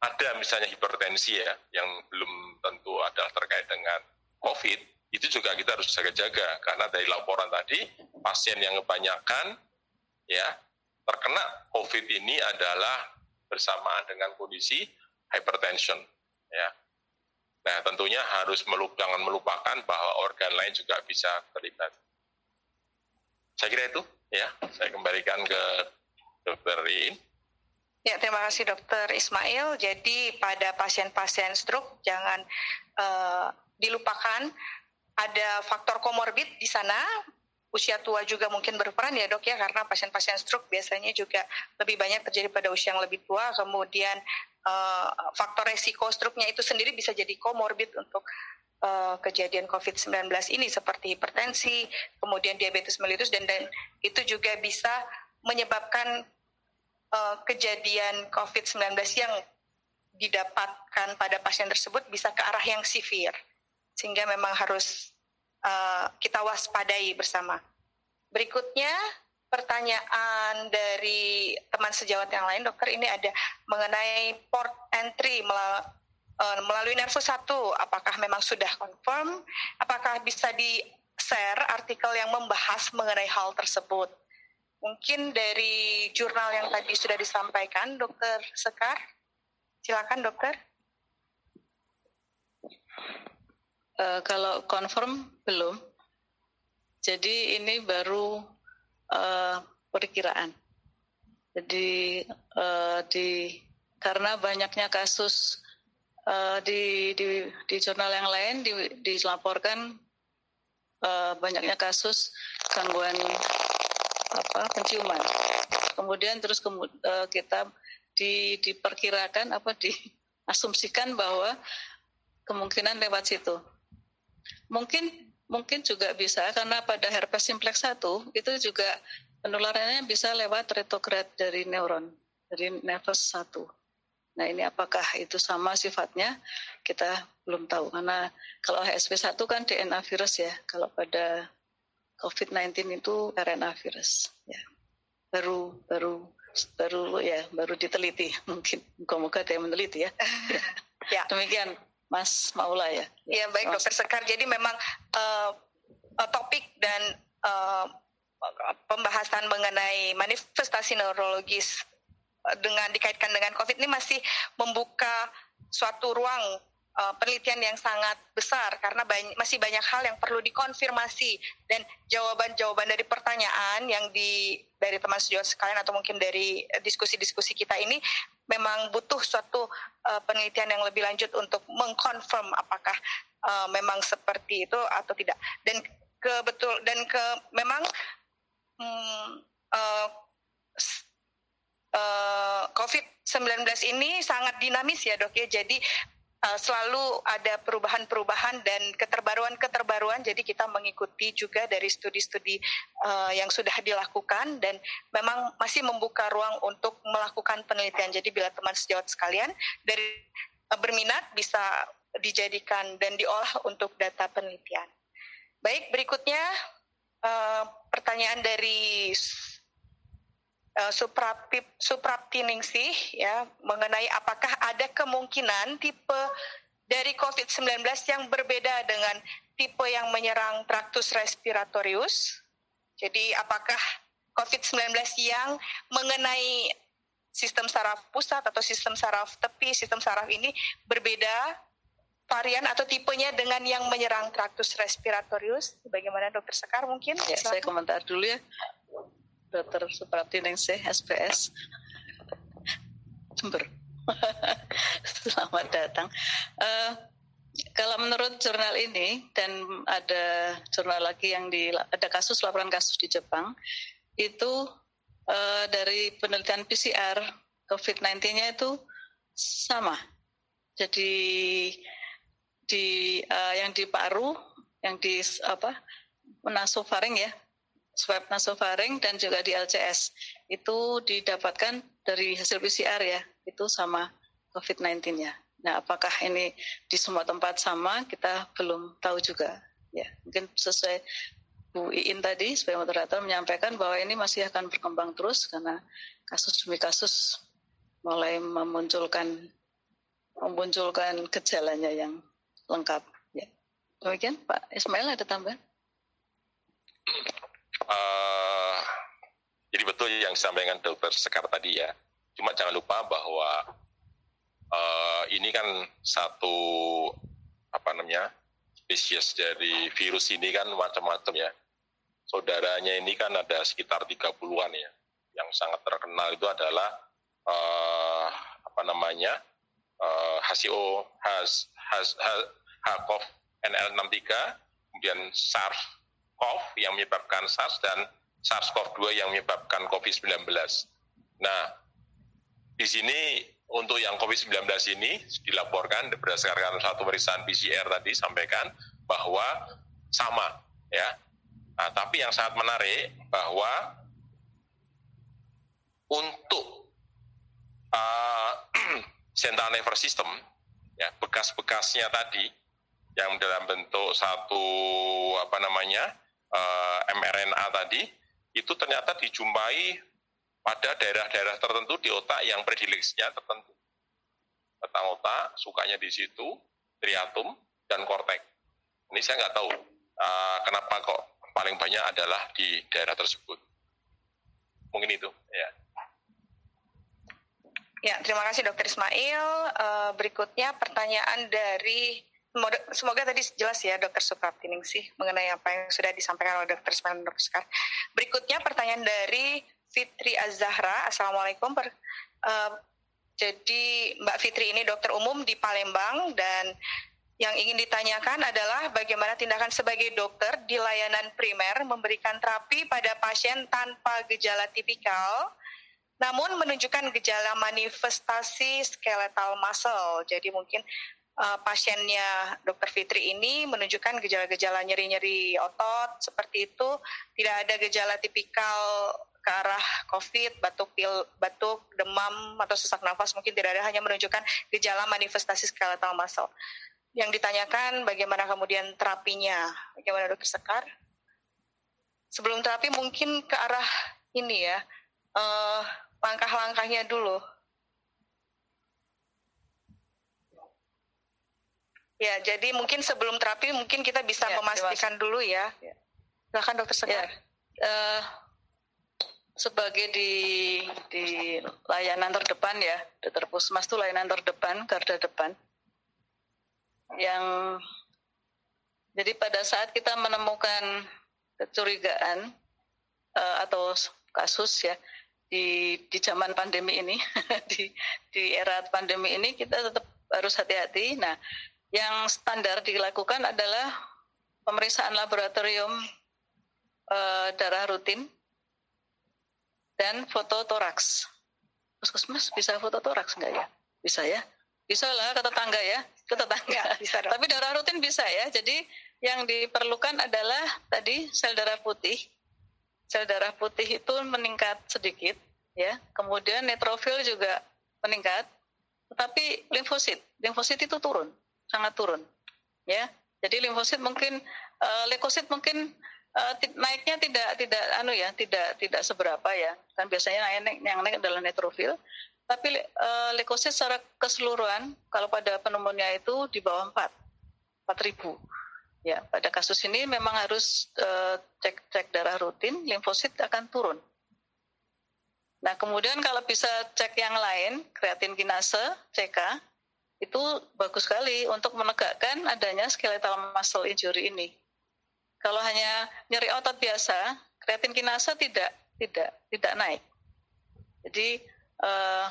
ada misalnya hipertensi ya, yang belum tentu adalah terkait dengan COVID, itu juga kita harus jaga-jaga karena dari laporan tadi pasien yang kebanyakan ya terkena COVID ini adalah bersamaan dengan kondisi hypertension ya. Nah, tentunya harus jangan melupakan bahwa organ lain juga bisa terlibat. Saya kira itu ya. Saya kembalikan ke Dokter Rin. Ya, terima kasih Dokter Ismail. Jadi pada pasien-pasien stroke jangan uh, dilupakan ada faktor komorbid di sana. Usia tua juga mungkin berperan ya dok ya karena pasien-pasien stroke biasanya juga lebih banyak terjadi pada usia yang lebih tua. Kemudian uh, faktor resiko stroke-nya itu sendiri bisa jadi komorbid untuk uh, kejadian COVID-19 ini seperti hipertensi, kemudian diabetes mellitus dan dan itu juga bisa menyebabkan uh, kejadian COVID-19 yang didapatkan pada pasien tersebut bisa ke arah yang severe sehingga memang harus uh, kita waspadai bersama. Berikutnya pertanyaan dari teman sejawat yang lain, dokter ini ada mengenai port entry eh, melalui nervus 1, apakah memang sudah confirm? Apakah bisa di share artikel yang membahas mengenai hal tersebut? Mungkin dari jurnal yang tadi sudah disampaikan, dokter Sekar. Silakan dokter. Uh, kalau confirm belum. Jadi ini baru uh, perkiraan. Jadi uh, di karena banyaknya kasus uh, di, di di jurnal yang lain di, dilaporkan uh, banyaknya kasus gangguan apa penciuman. Kemudian terus kemud, uh, kita di, diperkirakan apa diasumsikan bahwa kemungkinan lewat situ mungkin mungkin juga bisa karena pada herpes simplex 1 itu juga penularannya bisa lewat retrograd dari neuron dari nervus 1. Nah ini apakah itu sama sifatnya kita belum tahu karena kalau HSV 1 kan DNA virus ya kalau pada COVID-19 itu RNA virus ya baru baru baru ya baru diteliti mungkin moga-moga ada yang meneliti ya. ya. Demikian Mas Maula ya. Iya baik Mas. Dokter Sekar. Jadi memang uh, topik dan uh, pembahasan mengenai manifestasi neurologis dengan dikaitkan dengan COVID ini masih membuka suatu ruang uh, penelitian yang sangat besar karena banyak, masih banyak hal yang perlu dikonfirmasi. Dan jawaban-jawaban dari pertanyaan yang di dari teman sejauh sekalian atau mungkin dari diskusi-diskusi kita ini memang butuh suatu uh, penelitian yang lebih lanjut untuk mengkonfirm apakah uh, memang seperti itu atau tidak. Dan ke betul dan ke memang hmm, uh, uh, COVID-19 ini sangat dinamis ya dok ya. Jadi uh, selalu ada perubahan-perubahan dan keterbaruan-keterbaruan. Jadi kita mengikuti juga dari studi-studi uh, yang sudah dilakukan dan memang masih membuka ruang untuk melakukan penelitian. Jadi bila teman sejawat sekalian dari uh, berminat bisa dijadikan dan diolah untuk data penelitian. Baik, berikutnya pertanyaan dari uh, suprapti, supraptiningsih ya mengenai apakah ada kemungkinan tipe dari COVID-19 yang berbeda dengan tipe yang menyerang traktus respiratorius. Jadi apakah COVID-19 yang mengenai sistem saraf pusat atau sistem saraf tepi, sistem saraf ini berbeda varian attu tipenya dengan yang menyerang traktus respiratorius. Bagaimana dokter Sekar mungkin? Ya, saya komentar dulu ya. Dr. Suprapti Ningsih, SPS. Jember. Selamat datang. Uh, kalau menurut jurnal ini dan ada jurnal lagi yang di ada kasus laporan kasus di Jepang itu uh, dari penelitian PCR COVID-19-nya itu sama. Jadi di uh, yang di paru, yang di apa nasofaring ya, swab nasofaring dan juga di LCS itu didapatkan dari hasil PCR ya itu sama COVID-19 ya. Nah apakah ini di semua tempat sama kita belum tahu juga ya mungkin sesuai Bu Iin tadi sebagai moderator menyampaikan bahwa ini masih akan berkembang terus karena kasus demi kasus mulai memunculkan memunculkan gejalanya yang lengkap ya. Demikian Pak Ismail ada tambahan? Uh, jadi betul yang disampaikan Dokter Sekar tadi ya. Cuma jangan lupa bahwa uh, ini kan satu apa namanya spesies dari virus ini kan macam-macam ya. Saudaranya ini kan ada sekitar 30-an ya. Yang sangat terkenal itu adalah uh, apa namanya uh, HCO, has, has, has, HCOV NL63, kemudian SARS-CoV yang menyebabkan SARS dan SARS-CoV-2 yang menyebabkan COVID-19. Nah, di sini untuk yang COVID-19 ini dilaporkan berdasarkan satu pemeriksaan PCR tadi sampaikan bahwa sama ya. Nah, tapi yang sangat menarik bahwa untuk uh, central nervous system ya bekas-bekasnya tadi yang dalam bentuk satu apa namanya uh, mRNA tadi itu ternyata dijumpai pada daerah-daerah tertentu di otak yang predileksinya tertentu. Batang otak sukanya di situ, triatum dan kortek. Ini saya nggak tahu uh, kenapa kok paling banyak adalah di daerah tersebut. Mungkin itu, ya. Ya, terima kasih Dokter Ismail. Uh, berikutnya pertanyaan dari Semoga tadi jelas ya Dokter Supraptining sih mengenai apa yang sudah disampaikan oleh Dokter dan Dokter Sekar. Berikutnya pertanyaan dari Fitri Azahra. Assalamualaikum. Per, uh, jadi Mbak Fitri ini dokter umum di Palembang dan yang ingin ditanyakan adalah bagaimana tindakan sebagai dokter di layanan primer memberikan terapi pada pasien tanpa gejala tipikal namun menunjukkan gejala manifestasi skeletal muscle. Jadi mungkin uh, pasiennya Dokter Fitri ini menunjukkan gejala-gejala nyeri-nyeri otot seperti itu, tidak ada gejala tipikal ke arah COVID, batuk pil, batuk, demam atau sesak nafas mungkin tidak ada, hanya menunjukkan gejala manifestasi skeletal muscle. Yang ditanyakan bagaimana kemudian terapinya, bagaimana Dokter Sekar? Sebelum terapi mungkin ke arah ini ya, uh, langkah-langkahnya dulu. Ya, jadi mungkin sebelum terapi mungkin kita bisa ya, memastikan dulu ya. ya. Silakan dokter Sekar. Ya. Uh, sebagai di di layanan terdepan ya, dokter Pusmas itu layanan terdepan, garda depan. Yang jadi pada saat kita menemukan kecurigaan uh, atau kasus ya, di di zaman pandemi ini di di era pandemi ini kita tetap harus hati-hati. Nah, yang standar dilakukan adalah pemeriksaan laboratorium e, darah rutin dan foto toraks. Puskesmas bisa foto toraks enggak ya? Bisa ya? Bisa lah ke tetangga ya, ke tetangga. Ya, bisa Tapi darah rutin bisa ya. Jadi yang diperlukan adalah tadi sel darah putih sel darah putih itu meningkat sedikit, ya. Kemudian neutrofil juga meningkat, tetapi limfosit, limfosit itu turun, sangat turun, ya. Jadi limfosit mungkin, uh, leukosit mungkin uh, naiknya tidak tidak anu ya, tidak tidak seberapa ya. Kan biasanya naik yang naik adalah neutrofil, tapi uh, leukosit secara keseluruhan kalau pada pneumonia itu di bawah 4, 4000 Ya, pada kasus ini memang harus uh, cek cek darah rutin, limfosit akan turun. Nah, kemudian kalau bisa cek yang lain, kreatin kinase, CK, itu bagus sekali untuk menegakkan adanya skeletal muscle injury ini. Kalau hanya nyeri otot biasa, kreatin kinase tidak tidak tidak naik. Jadi uh,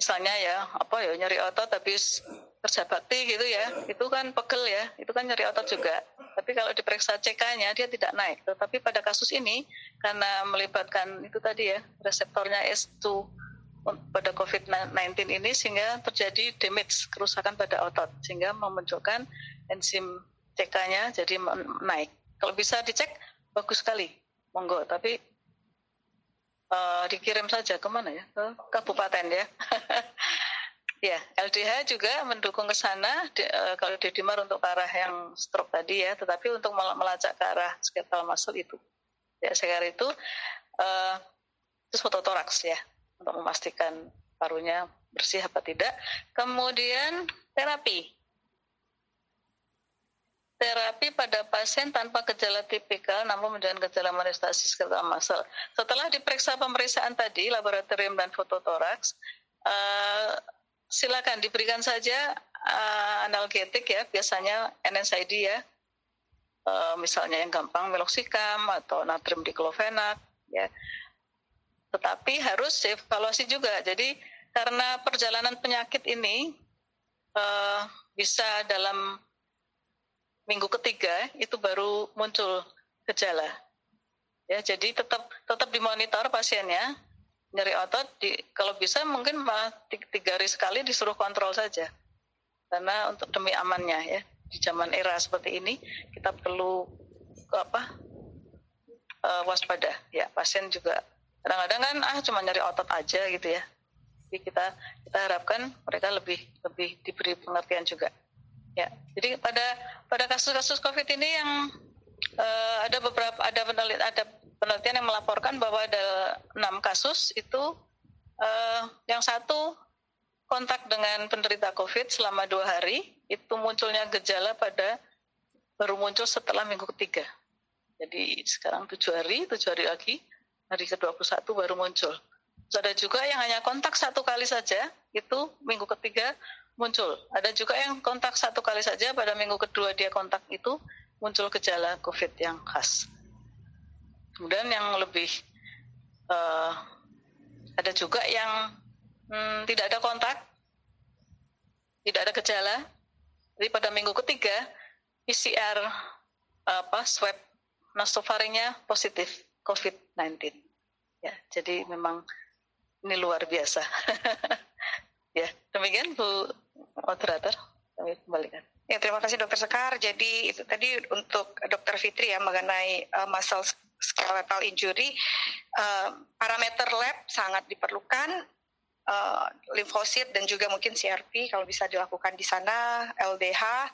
misalnya ya apa ya nyeri otot habis kerja bakti gitu ya, itu kan pegel ya, itu kan nyeri otot juga. Tapi kalau diperiksa CK-nya dia tidak naik. Tetapi pada kasus ini karena melibatkan itu tadi ya reseptornya S2 pada COVID-19 ini sehingga terjadi damage kerusakan pada otot sehingga memunculkan enzim CK-nya jadi naik. Kalau bisa dicek bagus sekali, monggo. Tapi uh, dikirim saja ke mana ya ke kabupaten ya. Ya, LDH juga mendukung ke sana di, uh, kalau di Dimar untuk ke arah yang stroke tadi ya, tetapi untuk melacak ke arah skeletal muscle itu. Ya, sekarang itu uh, itu fototoraks ya untuk memastikan parunya bersih apa tidak. Kemudian terapi. pasien tanpa gejala tipikal namun dengan gejala manifestasi skeletal muscle. Setelah diperiksa pemeriksaan tadi, laboratorium dan fototoraks, uh, silakan diberikan saja uh, analgetik ya, biasanya NSAID ya, uh, misalnya yang gampang meloxicam atau natrium diklofenak ya. Tetapi harus evaluasi juga. Jadi karena perjalanan penyakit ini uh, bisa dalam minggu ketiga itu baru muncul gejala. Ya, jadi tetap tetap dimonitor pasiennya, nyeri otot, di, kalau bisa mungkin tiga hari sekali disuruh kontrol saja, karena untuk demi amannya ya di zaman era seperti ini kita perlu apa uh, waspada ya pasien juga kadang-kadang kan ah cuma nyari otot aja gitu ya jadi kita kita harapkan mereka lebih lebih diberi pengertian juga Ya, jadi pada pada kasus-kasus COVID ini yang uh, ada beberapa ada penelitian ada penelitian yang melaporkan bahwa ada enam kasus itu uh, yang satu kontak dengan penderita COVID selama dua hari itu munculnya gejala pada baru muncul setelah minggu ketiga. Jadi sekarang tujuh hari, tujuh hari lagi, hari ke-21 baru muncul. Ada juga yang hanya kontak satu kali saja, itu minggu ketiga muncul. Ada juga yang kontak satu kali saja pada minggu kedua dia kontak itu muncul gejala COVID yang khas. Kemudian yang lebih uh, ada juga yang hmm, tidak ada kontak, tidak ada gejala. Jadi pada minggu ketiga PCR apa swab nasofaringnya positif COVID-19. Ya, jadi memang ini luar biasa. ya, demikian Bu moderator kami kembalikan. Ya, terima kasih Dokter Sekar. Jadi itu tadi untuk Dokter Fitri ya mengenai uh, muscle skeletal injury, uh, parameter lab sangat diperlukan, uh, limfosit dan juga mungkin CRP kalau bisa dilakukan di sana, LDH,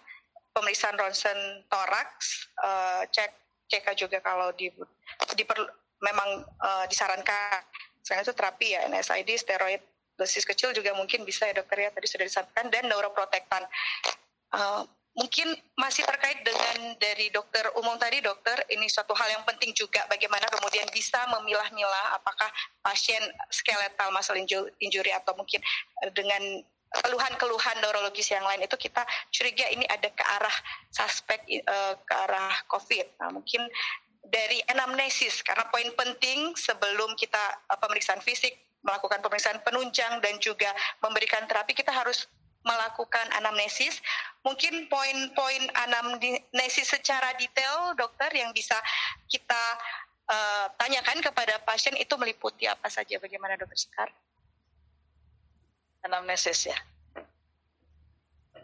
pemeriksaan ronsen toraks, uh, cek CK juga kalau di, diperlu, memang uh, disarankan. Selain itu terapi ya, NSAID, steroid dosis kecil juga mungkin bisa ya dokter ya tadi sudah disampaikan dan neuroprotektan. Uh, mungkin masih terkait dengan dari dokter umum tadi dokter ini suatu hal yang penting juga bagaimana kemudian bisa memilah-milah apakah pasien skeletal muscle injury atau mungkin dengan keluhan-keluhan neurologis yang lain itu kita curiga ini ada ke arah suspek uh, ke arah COVID. Nah, mungkin dari anamnesis karena poin penting sebelum kita uh, pemeriksaan fisik melakukan pemeriksaan penunjang dan juga memberikan terapi kita harus melakukan anamnesis. Mungkin poin-poin anamnesis secara detail dokter yang bisa kita uh, tanyakan kepada pasien itu meliputi apa saja bagaimana dokter Sekar? Anamnesis ya.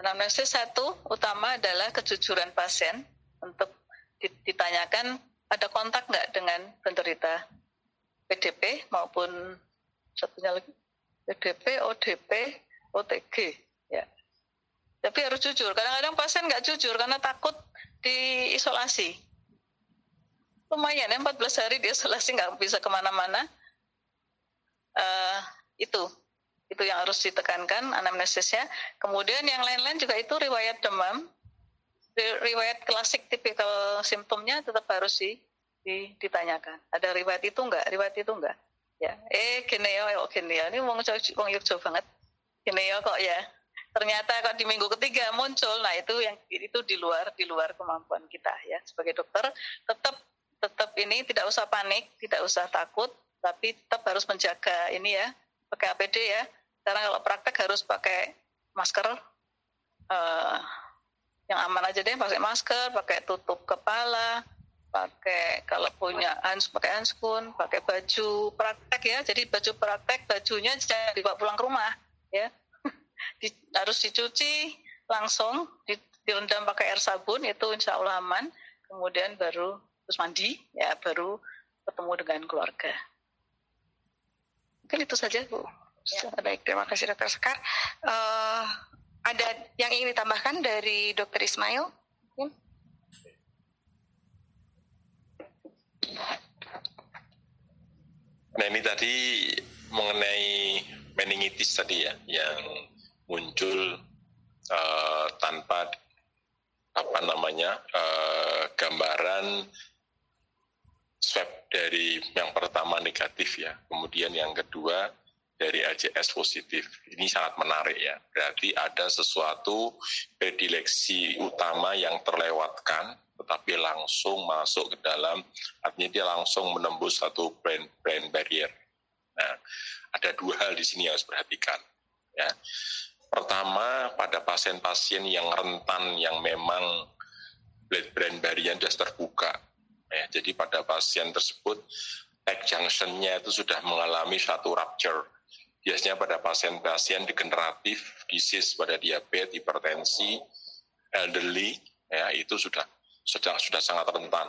Anamnesis satu utama adalah kejujuran pasien untuk ditanyakan ada kontak nggak dengan penderita PDP maupun satunya lagi PDP, ODP, OTG ya. Tapi harus jujur. Kadang-kadang pasien nggak jujur karena takut diisolasi. Lumayan ya 14 hari diisolasi nggak bisa ke mana-mana. Uh, itu itu yang harus ditekankan anamnesisnya. Kemudian yang lain-lain juga itu riwayat demam, riwayat klasik tipikal simptomnya tetap harus di, ditanyakan. Ada riwayat itu enggak? Riwayat itu enggak? ya eh gini ya kok gini ya ini wong wong Yogyo banget gini ya kok ya ternyata kok di minggu ketiga muncul nah itu yang itu di luar di luar kemampuan kita ya sebagai dokter tetap tetap ini tidak usah panik tidak usah takut tapi tetap harus menjaga ini ya pakai APD ya karena kalau praktek harus pakai masker uh, yang aman aja deh pakai masker pakai tutup kepala pakai kalau punya hans pakai hanskun pakai baju praktek ya. Jadi baju praktek bajunya jangan dibawa pulang ke rumah ya. Di, harus dicuci langsung di, direndam pakai air sabun itu insya Allah aman. Kemudian baru terus mandi ya baru ketemu dengan keluarga. Mungkin itu saja bu ya, baik. Terima kasih dokter Sekar. Uh, ada yang ingin ditambahkan dari dokter Ismail? Nah ini tadi mengenai meningitis tadi ya, yang muncul uh, tanpa apa namanya uh, gambaran swab dari yang pertama negatif ya, kemudian yang kedua dari LCS positif. Ini sangat menarik ya. Berarti ada sesuatu predileksi utama yang terlewatkan, tetapi langsung masuk ke dalam, artinya dia langsung menembus satu brain, brain barrier. Nah, ada dua hal di sini yang harus perhatikan. Ya. Pertama, pada pasien-pasien yang rentan yang memang brain barrier sudah terbuka. Ya, jadi pada pasien tersebut, back junction-nya itu sudah mengalami satu rupture biasanya pada pasien-pasien degeneratif, disease pada diabetes, hipertensi, elderly, ya itu sudah sudah sudah sangat rentan.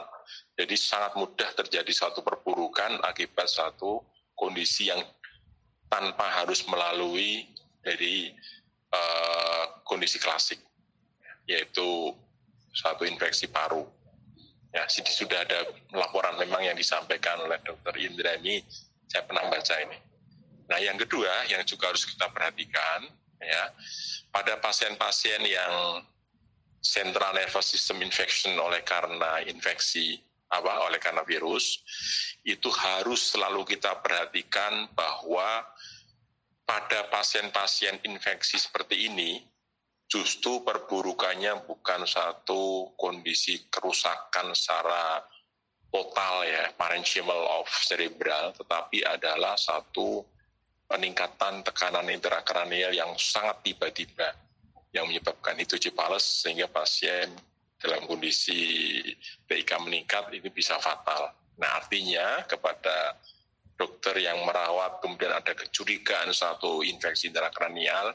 Jadi sangat mudah terjadi suatu perburukan akibat satu kondisi yang tanpa harus melalui dari uh, kondisi klasik, yaitu satu infeksi paru. Ya, sudah ada laporan memang yang disampaikan oleh Dr. Indra ini, saya pernah baca ini Nah, yang kedua yang juga harus kita perhatikan ya, pada pasien-pasien yang central nervous system infection oleh karena infeksi apa oleh karena virus itu harus selalu kita perhatikan bahwa pada pasien-pasien infeksi seperti ini justru perburukannya bukan satu kondisi kerusakan secara total ya parenchymal of cerebral tetapi adalah satu peningkatan tekanan intrakranial yang sangat tiba-tiba yang menyebabkan hidrocephalus sehingga pasien dalam kondisi PIK meningkat ini bisa fatal. Nah artinya kepada dokter yang merawat kemudian ada kecurigaan satu infeksi intrakranial,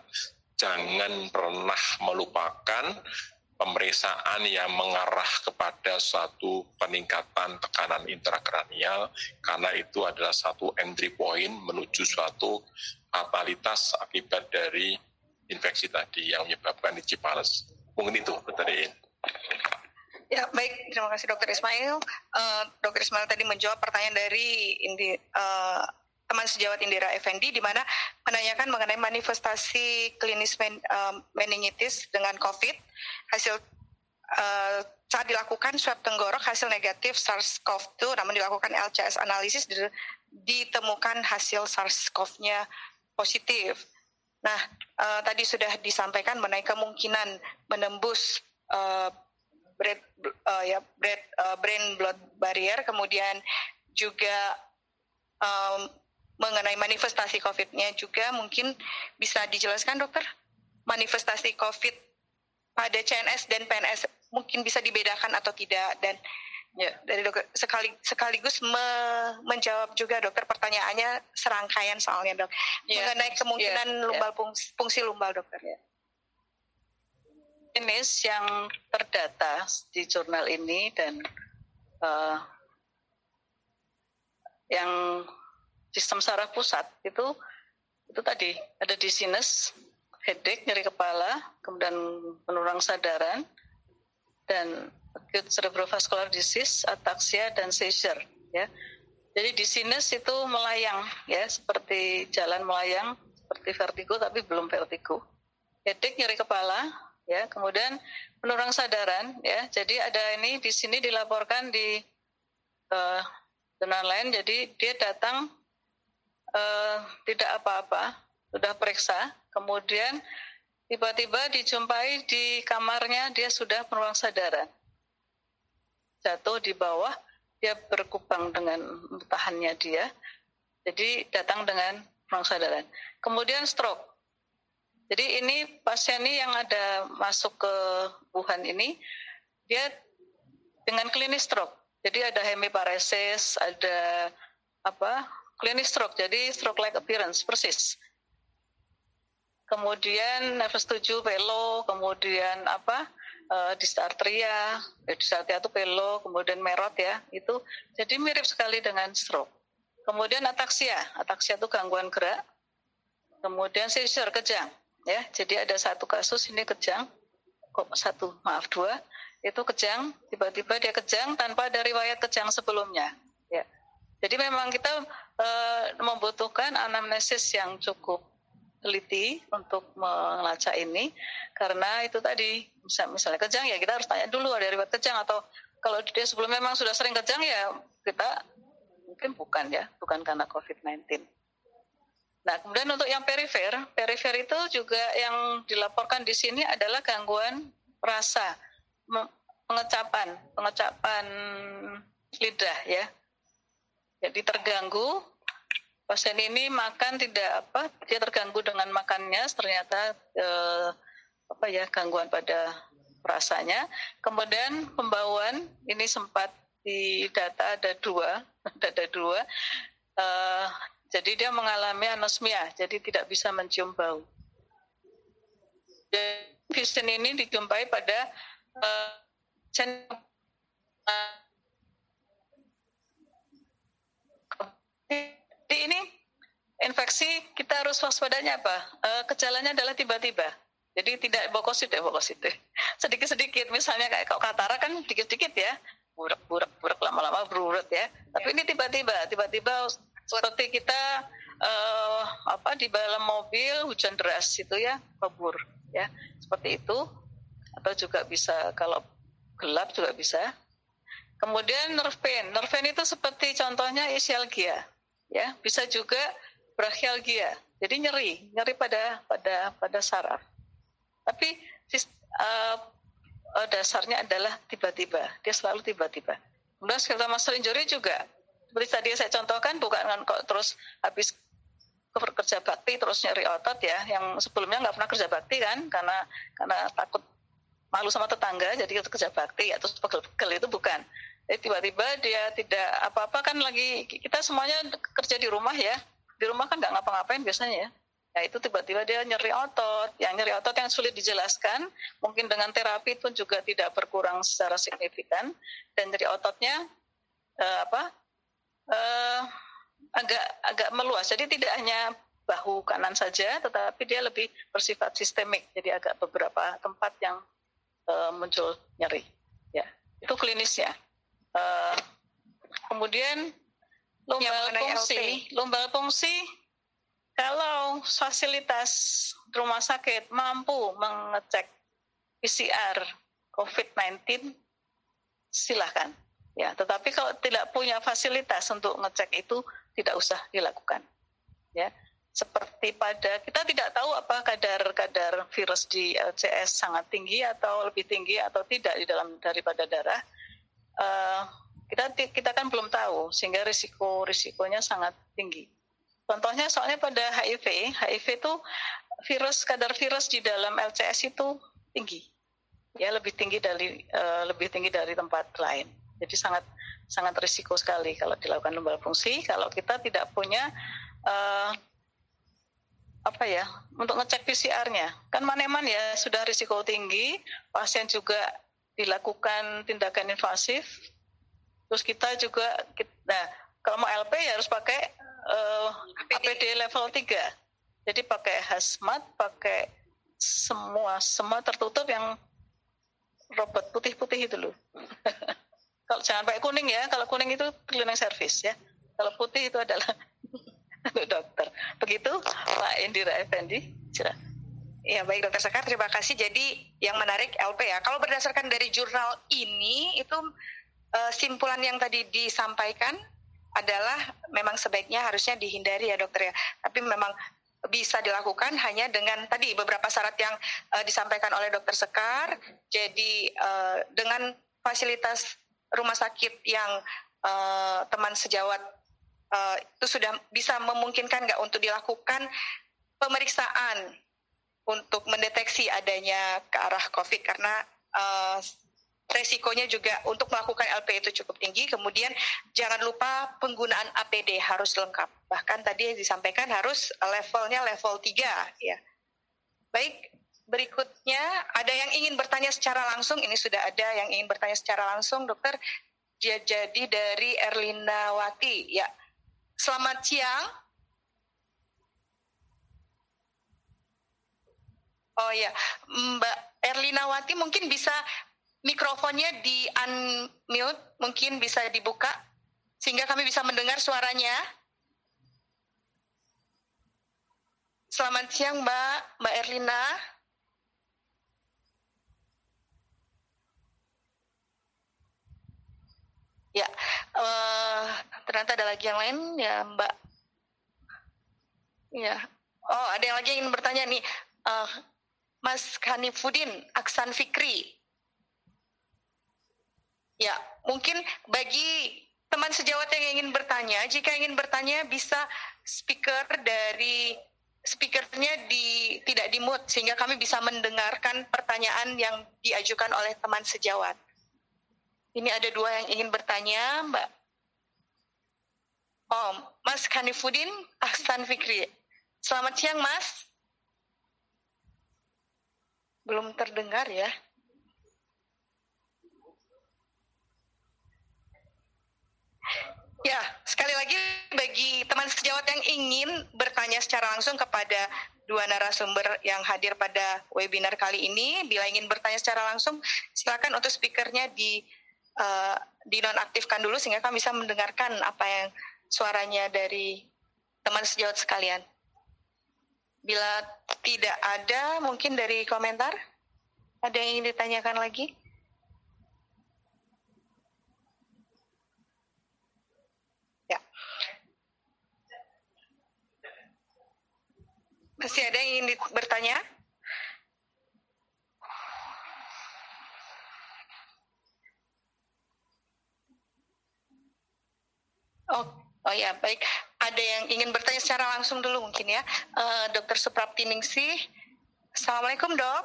jangan pernah melupakan pemeriksaan yang mengarah kepada suatu peningkatan tekanan intrakranial karena itu adalah satu entry point menuju suatu fatalitas akibat dari infeksi tadi yang menyebabkan encephalitis. Mungkin itu, Dr. Ya, baik. Terima kasih Dr. Ismail. Uh, Dr. Ismail tadi menjawab pertanyaan dari uh, teman sejawat Indira Effendi di mana menanyakan mengenai manifestasi klinis men, uh, meningitis dengan COVID. Hasil uh, saat dilakukan swab tenggorok hasil negatif SARS-CoV-2 namun dilakukan LCS analisis ditemukan hasil SARS-CoV-nya positif. Nah, uh, tadi sudah disampaikan mengenai kemungkinan menembus uh, brain, uh, ya, brain, uh, brain blood barrier, kemudian juga um, mengenai manifestasi COVID-nya juga mungkin bisa dijelaskan dokter? Manifestasi COVID pada CNS dan PNS mungkin bisa dibedakan atau tidak? Dan ya dari dokter sekali sekaligus me, menjawab juga dokter pertanyaannya serangkaian soalnya dok. Ya, mengenai kemungkinan ya, lumbal ya. Fungsi, fungsi lumbal dokter. Ya. Ini yang terdata di jurnal ini dan uh, yang sistem saraf pusat itu itu tadi ada di sinus, headache, nyeri kepala, kemudian penurang sadaran, dan acute cerebrovascular disease, ataksia, dan seizure. Ya. Jadi di sinus itu melayang, ya seperti jalan melayang, seperti vertigo tapi belum vertigo. Headache, nyeri kepala, ya kemudian penurang sadaran, ya. Jadi ada ini di sini dilaporkan di uh, lain, jadi dia datang uh, tidak apa-apa, sudah periksa, kemudian tiba-tiba dijumpai di kamarnya dia sudah penulang sadaran. Jatuh di bawah, dia berkubang dengan tahannya dia, jadi datang dengan penulang sadaran. Kemudian stroke. Jadi ini pasien ini yang ada masuk ke Wuhan ini, dia dengan klinis stroke. Jadi ada hemiparesis, ada apa klinis stroke, jadi stroke-like appearance, persis. Kemudian nervous 7 pelo, kemudian apa, uh, disartria, eh, disartria itu pelo, kemudian merot ya, itu jadi mirip sekali dengan stroke. Kemudian ataksia, ataksia itu gangguan gerak. Kemudian seizure, kejang. Ya, jadi ada satu kasus ini kejang, kok satu, maaf dua, itu kejang, tiba-tiba dia kejang tanpa ada riwayat kejang sebelumnya. Ya. Jadi memang kita uh, membutuhkan anamnesis yang cukup teliti untuk melacak ini karena itu tadi misalnya kejang ya kita harus tanya dulu ada riwayat kejang atau kalau dia sebelumnya memang sudah sering kejang ya kita mungkin bukan ya, bukan karena COVID-19. Nah, kemudian untuk yang perifer, perifer itu juga yang dilaporkan di sini adalah gangguan rasa, pengecapan, pengecapan lidah ya. Jadi terganggu, pasien ini makan tidak apa, dia terganggu dengan makannya, ternyata eh, apa ya gangguan pada rasanya. Kemudian pembauan ini sempat di data ada dua, ada dua. Uh, jadi dia mengalami anosmia, jadi tidak bisa mencium bau. Vision ini dijumpai pada uh, jadi ini infeksi kita harus waspadanya apa? Uh, gejalanya adalah tiba-tiba. Jadi tidak bokosit ya bokosit. Sedikit-sedikit misalnya kayak kalau katara kan sedikit-sedikit ya. Burak-burak burak lama-lama berurut ya. Tapi ini tiba-tiba, tiba-tiba seperti kita uh, apa di dalam mobil hujan deras itu ya kabur ya seperti itu atau juga bisa kalau gelap juga bisa kemudian nerve pain nerve pain itu seperti contohnya isialgia ya bisa juga brachialgia. Jadi nyeri nyeri pada pada pada saraf. Tapi uh, dasarnya adalah tiba-tiba. Dia selalu tiba-tiba. Kemudian skeletal muscle injury juga. Seperti tadi saya contohkan bukan kok terus habis kerja bakti terus nyeri otot ya. Yang sebelumnya nggak pernah kerja bakti kan karena karena takut malu sama tetangga jadi kerja bakti ya terus pegel-pegel itu bukan jadi tiba-tiba dia tidak apa-apa kan lagi kita semuanya kerja di rumah ya di rumah kan nggak ngapa-ngapain biasanya ya ya itu tiba-tiba dia nyeri otot yang nyeri otot yang sulit dijelaskan mungkin dengan terapi pun juga tidak berkurang secara signifikan dan nyeri ototnya eh, apa uh, agak agak meluas. Jadi tidak hanya bahu kanan saja, tetapi dia lebih bersifat sistemik. Jadi agak beberapa tempat yang uh, muncul nyeri. Ya, itu klinisnya. Uh, kemudian lumbal fungsi, lumbal fungsi kalau fasilitas rumah sakit mampu mengecek PCR COVID-19, silahkan Ya, tetapi kalau tidak punya fasilitas untuk ngecek itu tidak usah dilakukan. Ya, seperti pada kita tidak tahu apa kadar-kadar virus di LCS sangat tinggi atau lebih tinggi atau tidak di dalam daripada darah. Uh, kita kita kan belum tahu sehingga risiko risikonya sangat tinggi. Contohnya soalnya pada HIV, HIV itu virus kadar virus di dalam LCS itu tinggi, ya lebih tinggi dari uh, lebih tinggi dari tempat lain. Jadi sangat sangat risiko sekali kalau dilakukan lumbal fungsi. Kalau kita tidak punya uh, apa ya untuk ngecek PCR-nya, kan maneman ya sudah risiko tinggi, pasien juga dilakukan tindakan invasif. Terus kita juga, nah kalau mau LP ya harus pakai uh, eh, APD. APD level 3. Jadi pakai hazmat, pakai semua semua tertutup yang robot putih-putih itu loh. Kalau jangan pakai kuning ya, kalau kuning itu cleaning service ya. Kalau putih itu adalah dokter. Begitu Pak Indira Effendi. Ya baik dokter Sekar, terima kasih. Jadi yang menarik LP ya. Kalau berdasarkan dari jurnal ini itu uh, simpulan yang tadi disampaikan adalah memang sebaiknya harusnya dihindari ya dokter ya. Tapi memang bisa dilakukan hanya dengan tadi beberapa syarat yang uh, disampaikan oleh dokter Sekar. Jadi uh, dengan fasilitas rumah sakit yang uh, teman sejawat uh, itu sudah bisa memungkinkan nggak untuk dilakukan pemeriksaan untuk mendeteksi adanya ke arah COVID karena uh, resikonya juga untuk melakukan LP itu cukup tinggi. Kemudian jangan lupa penggunaan APD harus lengkap. Bahkan tadi disampaikan harus levelnya level 3 ya. Baik, berikutnya ada yang ingin bertanya secara langsung. Ini sudah ada yang ingin bertanya secara langsung, dokter. Jadi dari Erlina Wati. Ya, selamat siang. Oh iya, Mbak Erlinawati mungkin bisa mikrofonnya di unmute, mungkin bisa dibuka sehingga kami bisa mendengar suaranya. Selamat siang Mbak, Mbak Erlina. Ya, uh, ternyata ada lagi yang lain ya Mbak. Ya, oh ada yang lagi yang ingin bertanya nih. Uh, Mas Hanifudin Aksan Fikri. Ya, mungkin bagi teman sejawat yang ingin bertanya, jika ingin bertanya bisa speaker dari speakernya di tidak di mute sehingga kami bisa mendengarkan pertanyaan yang diajukan oleh teman sejawat. Ini ada dua yang ingin bertanya, Mbak. Oh, Mas Khanifudin Ahsan Fikri. Selamat siang, Mas. Belum terdengar ya. Ya, sekali lagi bagi teman sejawat yang ingin bertanya secara langsung kepada dua narasumber yang hadir pada webinar kali ini, bila ingin bertanya secara langsung, silakan untuk speakernya di uh, dinonaktifkan dulu sehingga kami bisa mendengarkan apa yang suaranya dari teman sejawat sekalian. Bila tidak ada, mungkin dari komentar ada yang ingin ditanyakan lagi? Ya. Masih ada yang ingin bertanya? Oh, oh ya baik. Ada yang ingin bertanya secara langsung dulu mungkin ya, uh, Dokter Suprapti Ningsih. Assalamualaikum dok.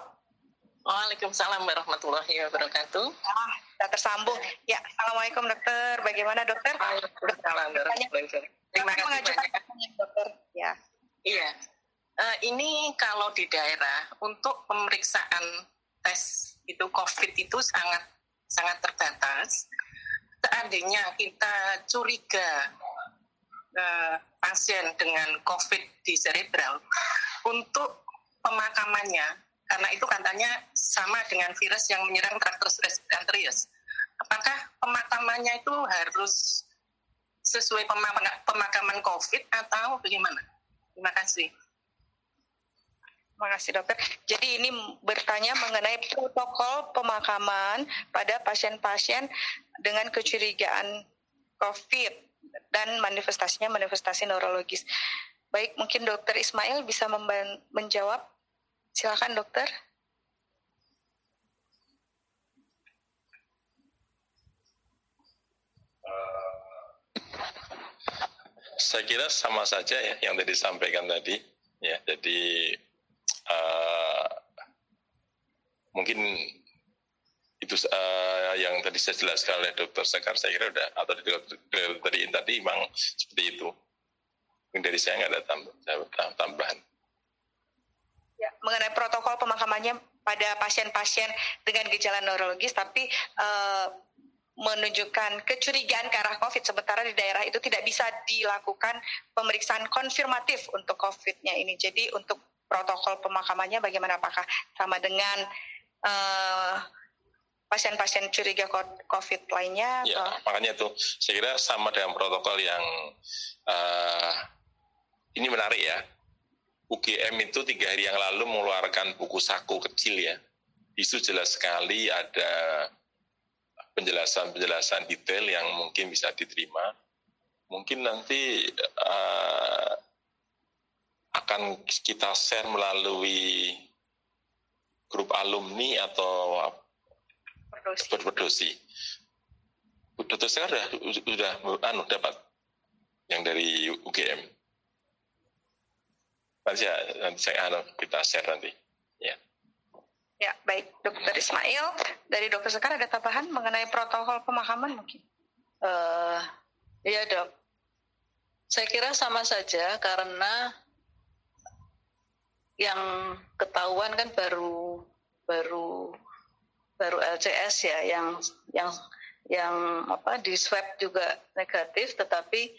Waalaikumsalam warahmatullahi wabarakatuh. Ah, sudah tersambung. Ya, assalamualaikum dokter. Bagaimana dokter? Waalaikumsalam warahmatullahi wabarakatuh. Terima kasih banyak. dokter. Ya. Iya. Uh, ini kalau di daerah untuk pemeriksaan tes itu COVID itu sangat sangat terbatas seandainya kita curiga uh, pasien dengan COVID di cerebral, untuk pemakamannya, karena itu katanya sama dengan virus yang menyerang traktus respiratoris. Apakah pemakamannya itu harus sesuai pemakaman COVID atau bagaimana? Terima kasih. Terima kasih dokter. Jadi ini bertanya mengenai protokol pemakaman pada pasien-pasien dengan kecurigaan COVID dan manifestasinya manifestasi neurologis. Baik, mungkin dokter Ismail bisa menjawab. Silakan dokter. saya kira sama saja ya yang tadi disampaikan tadi ya jadi uh, mungkin itu uh, yang tadi saya jelaskan oleh Dokter Sekar saya kira udah atau dari tadi memang seperti itu. Mungkin dari saya nggak ada tambah, tambahan. Ya, mengenai protokol pemakamannya pada pasien-pasien dengan gejala neurologis, tapi uh, menunjukkan kecurigaan ke arah COVID, sementara di daerah itu tidak bisa dilakukan pemeriksaan konfirmatif untuk COVID-nya ini. Jadi untuk protokol pemakamannya bagaimana apakah sama dengan eh, pasien-pasien curiga COVID lainnya? Ya, atau? makanya itu saya kira sama dengan protokol yang uh, ini menarik ya. UGM itu tiga hari yang lalu mengeluarkan buku saku kecil ya. Isu jelas sekali ada penjelasan-penjelasan detail yang mungkin bisa diterima. Mungkin nanti uh, akan kita share melalui grup alumni atau berdosi. Dokter saya sudah sudah anu dapat yang dari UGM. Nanti, ya, nanti saya anu, kita share nanti. Ya. Ya, baik Dokter Ismail. Dari Dokter Sekar ada tambahan mengenai protokol pemahaman mungkin? Uh, iya dok. Saya kira sama saja karena yang ketahuan kan baru baru baru LCS ya yang yang yang apa di swab juga negatif tetapi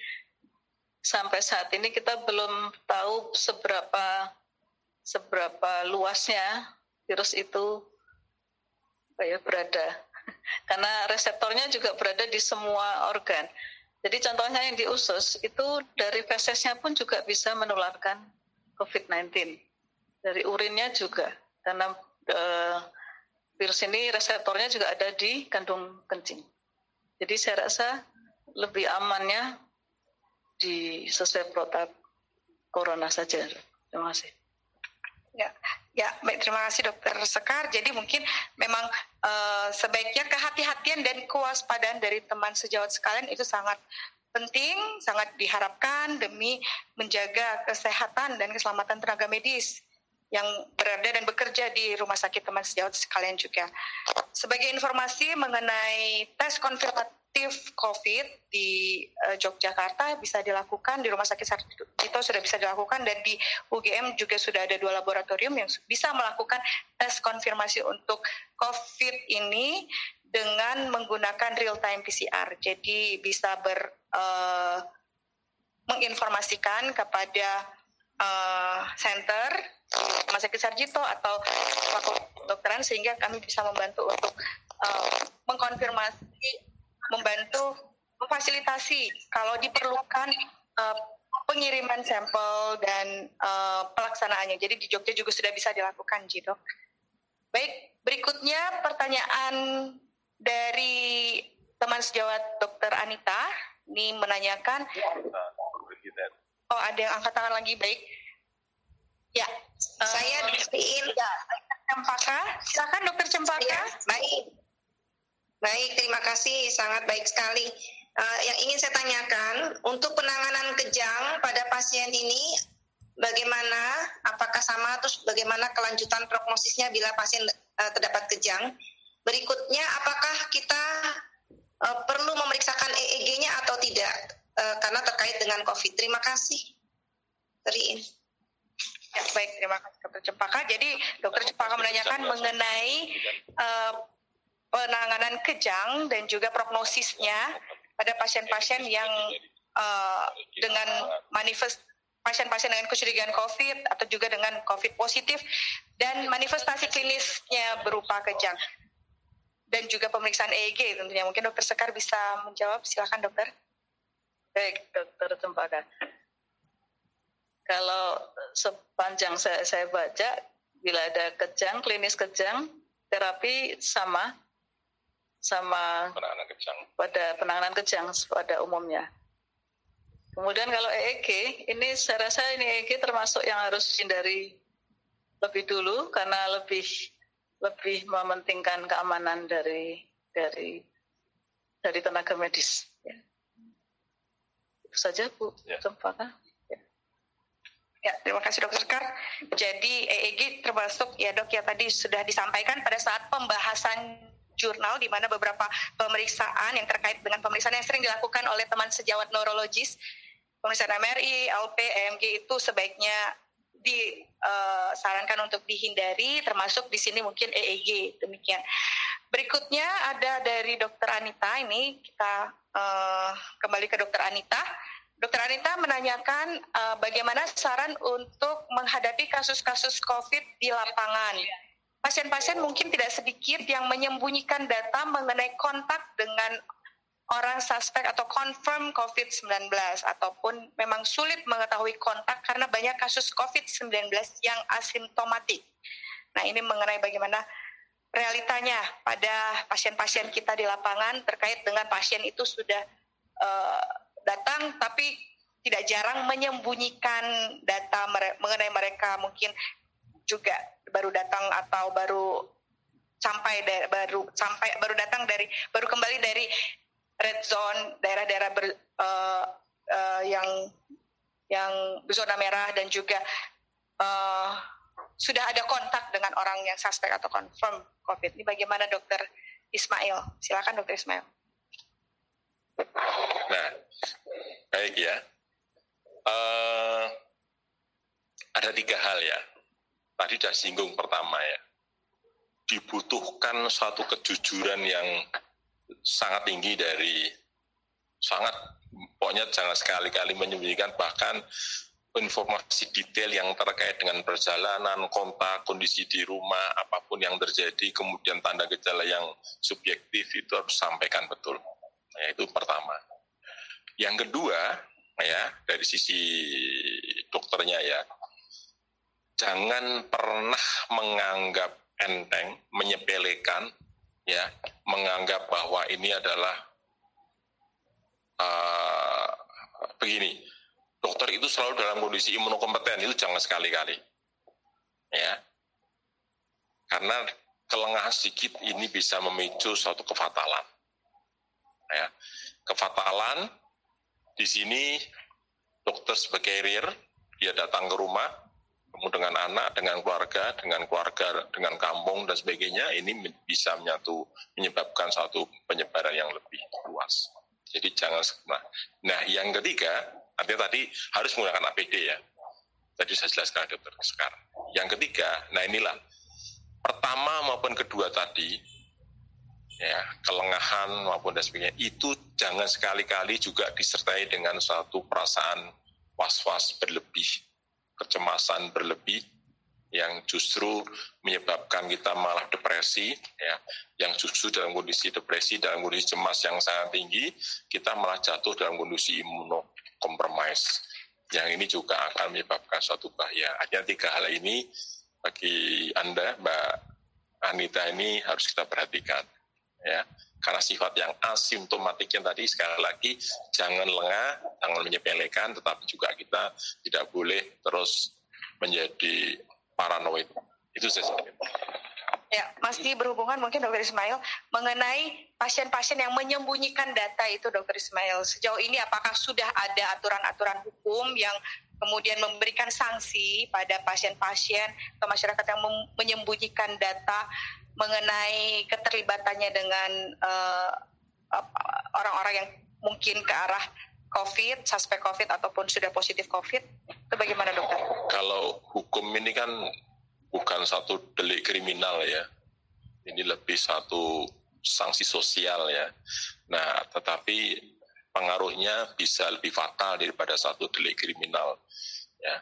sampai saat ini kita belum tahu seberapa seberapa luasnya virus itu ya berada karena reseptornya juga berada di semua organ. Jadi contohnya yang di usus itu dari fesesnya pun juga bisa menularkan COVID-19 dari urinnya juga karena uh, virus ini reseptornya juga ada di kandung kencing. Jadi saya rasa lebih amannya di sesuai protap corona saja. Terima kasih. Ya, ya, baik terima kasih Dokter Sekar. Jadi mungkin memang uh, sebaiknya kehati-hatian dan kewaspadaan dari teman sejawat sekalian itu sangat penting, sangat diharapkan demi menjaga kesehatan dan keselamatan tenaga medis yang berada dan bekerja di rumah sakit teman sejawat sekalian juga. Sebagai informasi mengenai tes konfirmasi aktif COVID di uh, Yogyakarta bisa dilakukan di Rumah Sakit Sarjito sudah bisa dilakukan dan di UGM juga sudah ada dua laboratorium yang bisa melakukan tes konfirmasi untuk COVID ini dengan menggunakan real time PCR. Jadi bisa ber uh, menginformasikan kepada uh, center Rumah Sakit Sarjito atau dokteran sehingga kami bisa membantu untuk uh, mengkonfirmasi membantu memfasilitasi kalau diperlukan uh, pengiriman sampel dan uh, pelaksanaannya. Jadi di Jogja juga sudah bisa dilakukan, Jidok. Baik, berikutnya pertanyaan dari teman sejawat Dr. Anita. Ini menanyakan. Oh, ada yang angkat tangan lagi, baik. Ya, uh, saya diberiin. Ya, Cempaka, silakan Dokter Cempaka. Ya, baik. Baik, terima kasih. Sangat baik sekali. Uh, yang ingin saya tanyakan, untuk penanganan kejang pada pasien ini, bagaimana, apakah sama, terus bagaimana kelanjutan prognosisnya bila pasien uh, terdapat kejang? Berikutnya, apakah kita uh, perlu memeriksakan EEG-nya atau tidak? Uh, karena terkait dengan COVID. Terima kasih. Terin. Ya, baik, terima kasih Dokter Cempaka. Jadi Dokter Cempaka menanyakan mengenai uh, penanganan kejang dan juga prognosisnya pada pasien-pasien yang uh, dengan manifest pasien-pasien dengan kecurigaan COVID atau juga dengan COVID positif dan manifestasi klinisnya berupa kejang. Dan juga pemeriksaan EEG tentunya. Mungkin dokter Sekar bisa menjawab. Silakan dokter. Baik dokter Cempaka kalau sepanjang saya, saya baca bila ada kejang klinis kejang terapi sama sama penanganan kejang. pada penanganan kejang pada umumnya. Kemudian kalau EEG, ini saya rasa ini EEG termasuk yang harus hindari lebih dulu karena lebih lebih mementingkan keamanan dari dari dari tenaga medis. Ya. Itu saja Bu, ya. Ya. Ya, terima kasih Dokter Kar. Jadi EEG termasuk ya dok ya tadi sudah disampaikan pada saat pembahasan jurnal di mana beberapa pemeriksaan yang terkait dengan pemeriksaan yang sering dilakukan oleh teman sejawat neurologis, pemeriksaan MRI, LP, EMG itu sebaiknya disarankan uh, untuk dihindari, termasuk di sini mungkin EEG demikian. Berikutnya ada dari Dokter Anita ini kita uh, kembali ke Dokter Anita. Dokter Anita menanyakan uh, bagaimana saran untuk menghadapi kasus-kasus COVID di lapangan pasien-pasien mungkin tidak sedikit yang menyembunyikan data mengenai kontak dengan orang suspek atau confirm COVID-19 ataupun memang sulit mengetahui kontak karena banyak kasus COVID-19 yang asimptomatik. Nah, ini mengenai bagaimana realitanya pada pasien-pasien kita di lapangan terkait dengan pasien itu sudah uh, datang tapi tidak jarang menyembunyikan data mengenai mereka mungkin juga baru datang atau baru sampai baru sampai baru datang dari baru kembali dari red zone daerah-daerah uh, uh, yang yang zona merah dan juga uh, sudah ada kontak dengan orang yang suspek atau confirm COVID. Ini bagaimana dokter Ismail? Silakan dokter Ismail. Nah, baik ya. Uh, ada tiga hal ya tadi sudah singgung pertama ya, dibutuhkan suatu kejujuran yang sangat tinggi dari sangat pokoknya jangan sekali-kali menyembunyikan bahkan informasi detail yang terkait dengan perjalanan, kontak, kondisi di rumah, apa pun yang terjadi, kemudian tanda gejala yang subjektif itu harus sampaikan betul. Ya, itu pertama. Yang kedua, ya dari sisi dokternya ya, jangan pernah menganggap enteng, menyepelekan, ya, menganggap bahwa ini adalah uh, begini. dokter itu selalu dalam kondisi imunokompeten itu jangan sekali-kali. Ya. Karena kelengahan sedikit ini bisa memicu suatu kefatalan. Ya. Kefatalan di sini dokter sebagai carrier, dia datang ke rumah, kemudian dengan anak, dengan keluarga, dengan keluarga, dengan kampung dan sebagainya, ini bisa menyatu menyebabkan satu penyebaran yang lebih luas. Jadi jangan nah, nah yang ketiga, artinya tadi harus menggunakan APD ya. Tadi saya jelaskan dokter sekarang. Yang ketiga, nah inilah pertama maupun kedua tadi ya kelengahan maupun dan sebagainya itu jangan sekali-kali juga disertai dengan satu perasaan was-was berlebih, kecemasan berlebih yang justru menyebabkan kita malah depresi ya. Yang justru dalam kondisi depresi dalam kondisi cemas yang sangat tinggi kita malah jatuh dalam kondisi imunokompromis yang ini juga akan menyebabkan suatu bahaya. Hanya tiga hal ini bagi anda Mbak Anita ini harus kita perhatikan ya karena sifat yang asimptomatik yang tadi sekali lagi jangan lengah, jangan menyepelekan, tetapi juga kita tidak boleh terus menjadi paranoid. Itu saya Ya, masih berhubungan mungkin Dokter Ismail mengenai pasien-pasien yang menyembunyikan data itu Dokter Ismail. Sejauh ini apakah sudah ada aturan-aturan hukum yang kemudian memberikan sanksi pada pasien-pasien atau masyarakat yang menyembunyikan data mengenai keterlibatannya dengan uh, orang-orang yang mungkin ke arah COVID, suspek COVID ataupun sudah positif COVID, itu bagaimana dokter? Kalau hukum ini kan bukan satu delik kriminal ya, ini lebih satu sanksi sosial ya. Nah, tetapi pengaruhnya bisa lebih fatal daripada satu delik kriminal ya.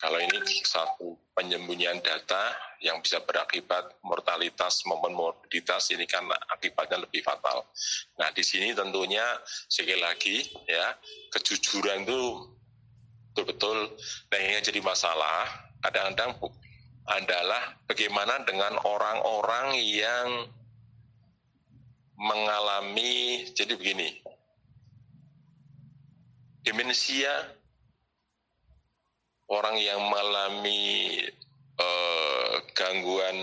Kalau ini satu penyembunyian data yang bisa berakibat mortalitas maupun morbiditas ini kan akibatnya lebih fatal. Nah di sini tentunya sekali lagi ya kejujuran itu betul-betul nah yang jadi masalah kadang-kadang adalah bagaimana dengan orang-orang yang mengalami jadi begini demensia orang yang mengalami uh, gangguan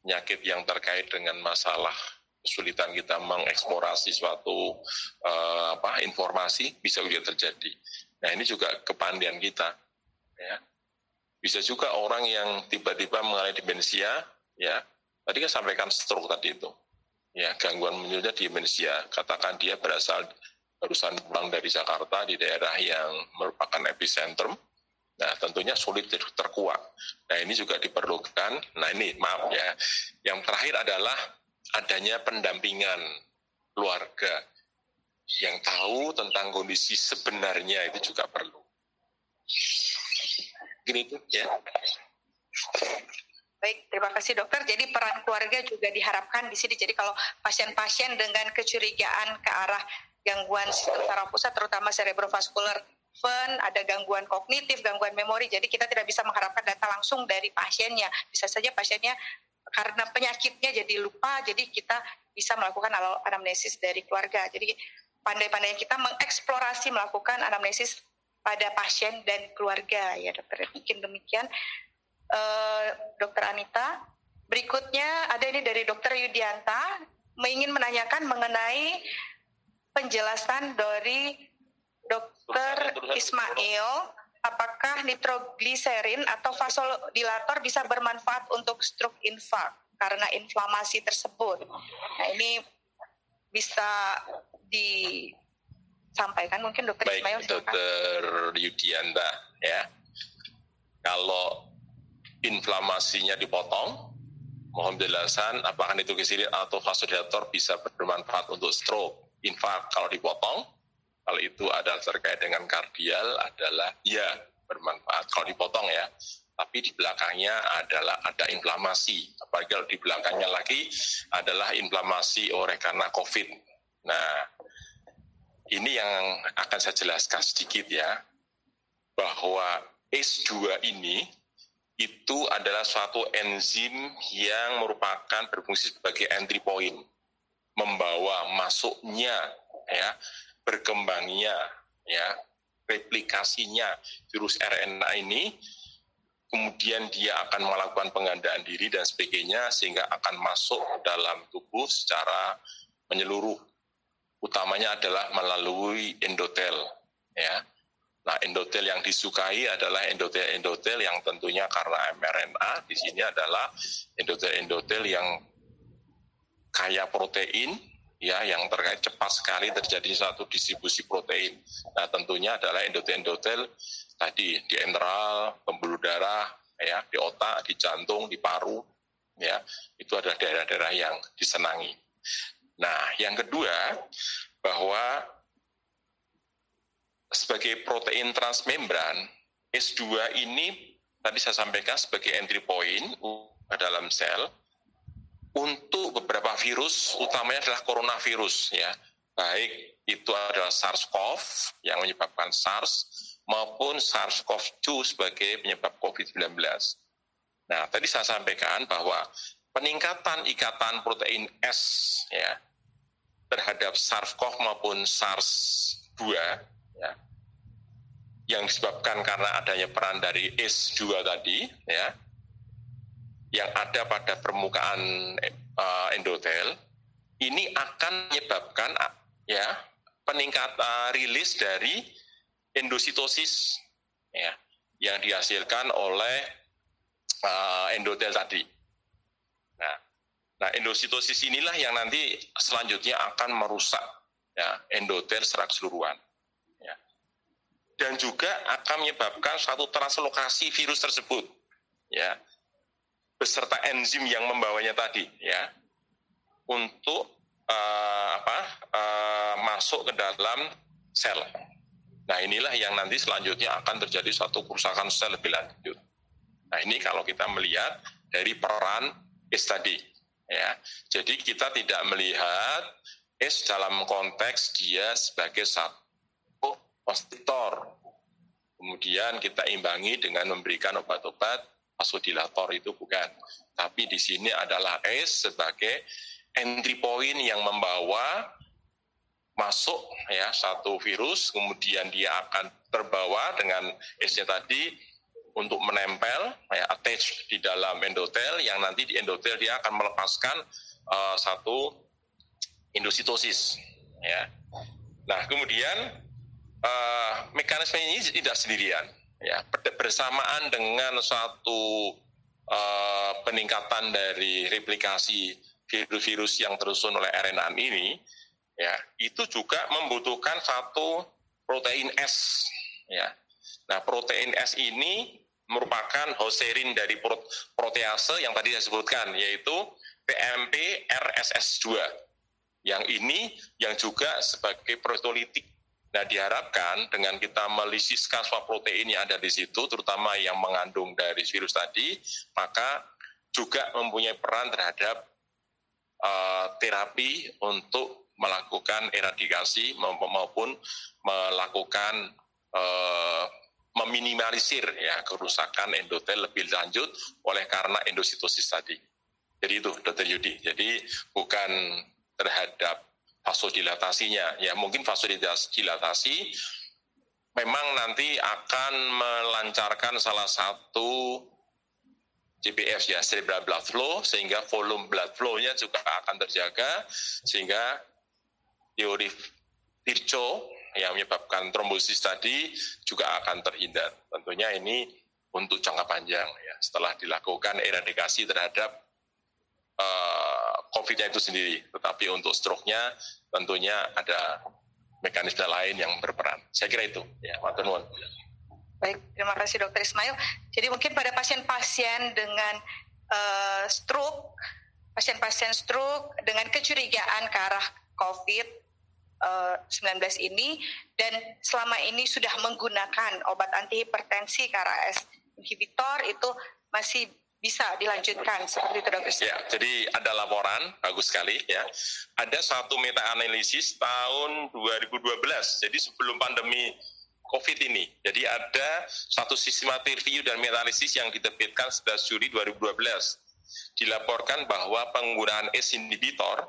penyakit yang terkait dengan masalah kesulitan kita mengeksplorasi suatu uh, apa informasi bisa juga terjadi. Nah ini juga kepandian kita, ya. Bisa juga orang yang tiba-tiba mengalami demensia, ya. Tadi kan sampaikan stroke tadi itu, ya gangguan menyebutnya demensia. Katakan dia berasal barusan pulang dari Jakarta di daerah yang merupakan epicentrum, nah tentunya sulit terkuat. Nah ini juga diperlukan, nah ini maaf ya, yang terakhir adalah adanya pendampingan keluarga yang tahu tentang kondisi sebenarnya itu juga perlu. Gini itu ya. Baik, terima kasih dokter. Jadi peran keluarga juga diharapkan di sini. Jadi kalau pasien-pasien dengan kecurigaan ke arah gangguan saraf pusat terutama cerebrovascular fun, ada gangguan kognitif, gangguan memori. Jadi kita tidak bisa mengharapkan data langsung dari pasiennya. Bisa saja pasiennya karena penyakitnya jadi lupa, jadi kita bisa melakukan anamnesis dari keluarga. Jadi pandai-pandai kita mengeksplorasi melakukan anamnesis pada pasien dan keluarga ya dokter. Mungkin demikian. Uh, dokter Anita, berikutnya ada ini dari dokter Yudianta, ingin menanyakan mengenai penjelasan dari Dokter Ismail apakah nitrogliserin atau vasodilator bisa bermanfaat untuk stroke infark karena inflamasi tersebut. Nah ini bisa disampaikan mungkin dokter Baik, Ismail. Dokter Yudianta ya. Kalau inflamasinya dipotong, mohon penjelasan apakah nitrogliserin atau vasodilator bisa bermanfaat untuk stroke infak kalau dipotong, kalau itu ada terkait dengan kardial adalah ya bermanfaat kalau dipotong ya. Tapi di belakangnya adalah ada inflamasi. Apalagi kalau di belakangnya lagi adalah inflamasi oleh karena COVID. Nah, ini yang akan saya jelaskan sedikit ya, bahwa ACE2 ini itu adalah suatu enzim yang merupakan berfungsi sebagai entry point membawa masuknya ya berkembangnya ya replikasinya virus RNA ini, kemudian dia akan melakukan penggandaan diri dan sebagainya sehingga akan masuk dalam tubuh secara menyeluruh. Utamanya adalah melalui endotel, ya. Nah, endotel yang disukai adalah endotel-endotel yang tentunya karena mRNA di sini adalah endotel-endotel yang kaya protein, ya yang terkait cepat sekali terjadi satu distribusi protein. Nah, tentunya adalah endotel-endotel tadi di enteral, pembuluh darah, ya di otak, di jantung, di paru, ya itu adalah daerah-daerah yang disenangi. Nah, yang kedua bahwa sebagai protein transmembran, S2 ini tadi saya sampaikan sebagai entry point dalam sel untuk beberapa virus, utamanya adalah coronavirus ya. Baik itu adalah SARS-CoV yang menyebabkan SARS maupun SARS-CoV-2 sebagai penyebab COVID-19. Nah, tadi saya sampaikan bahwa peningkatan ikatan protein S ya terhadap SARS-CoV maupun SARS-2 ya, yang disebabkan karena adanya peran dari ACE2 tadi, ya, yang ada pada permukaan uh, endotel, ini akan menyebabkan ya peningkatan uh, rilis dari endositosis ya yang dihasilkan oleh uh, endotel tadi. Nah, nah endositosis inilah yang nanti selanjutnya akan merusak ya endotel secara keseluruhan dan juga akan menyebabkan suatu translokasi virus tersebut ya beserta enzim yang membawanya tadi ya untuk uh, apa uh, masuk ke dalam sel. Nah inilah yang nanti selanjutnya akan terjadi suatu kerusakan sel lebih lanjut. Nah ini kalau kita melihat dari peran S tadi ya. Jadi kita tidak melihat S dalam konteks dia sebagai satu konstriktor. Kemudian kita imbangi dengan memberikan obat-obat vasodilator itu bukan. Tapi di sini adalah ACE sebagai entry point yang membawa masuk ya satu virus, kemudian dia akan terbawa dengan ACE-nya tadi untuk menempel ya attach di dalam endotel yang nanti di endotel dia akan melepaskan uh, satu endositosis ya. Nah, kemudian uh, mekanisme ini tidak sendirian ya bersamaan dengan suatu uh, peningkatan dari replikasi virus-virus yang tersusun oleh RNA ini ya itu juga membutuhkan satu protein S ya. Nah protein S ini merupakan hoserin dari protease yang tadi saya sebutkan yaitu PMP RSS2 yang ini yang juga sebagai protolitik Nah diharapkan dengan kita melisiskan semua protein yang ada di situ, terutama yang mengandung dari virus tadi, maka juga mempunyai peran terhadap uh, terapi untuk melakukan eradikasi maupun melakukan uh, meminimalisir ya kerusakan endotel lebih lanjut oleh karena endositosis tadi. Jadi itu, Dr. Yudi. Jadi bukan terhadap vasodilatasinya. Ya mungkin vasodilatasi memang nanti akan melancarkan salah satu GBF ya cerebral blood flow sehingga volume blood flow-nya juga akan terjaga sehingga teori Virchow yang menyebabkan trombosis tadi juga akan terhindar. Tentunya ini untuk jangka panjang ya setelah dilakukan eradikasi terhadap uh, COVID-nya itu sendiri. Tetapi untuk stroke-nya tentunya ada mekanisme lain yang berperan. Saya kira itu. Ya, Matur nuwun. Baik, terima kasih Dokter Ismail. Jadi mungkin pada pasien-pasien dengan uh, stroke, pasien-pasien stroke dengan kecurigaan ke arah COVID-19 uh, ini dan selama ini sudah menggunakan obat antihipertensi ke arah S inhibitor itu masih bisa dilanjutkan seperti itu dokter. Ya, jadi ada laporan bagus sekali ya. Ada satu meta analisis tahun 2012. Jadi sebelum pandemi COVID ini. Jadi ada satu sistematik review dan meta analisis yang diterbitkan 11 Juli 2012. Dilaporkan bahwa penggunaan ACE inhibitor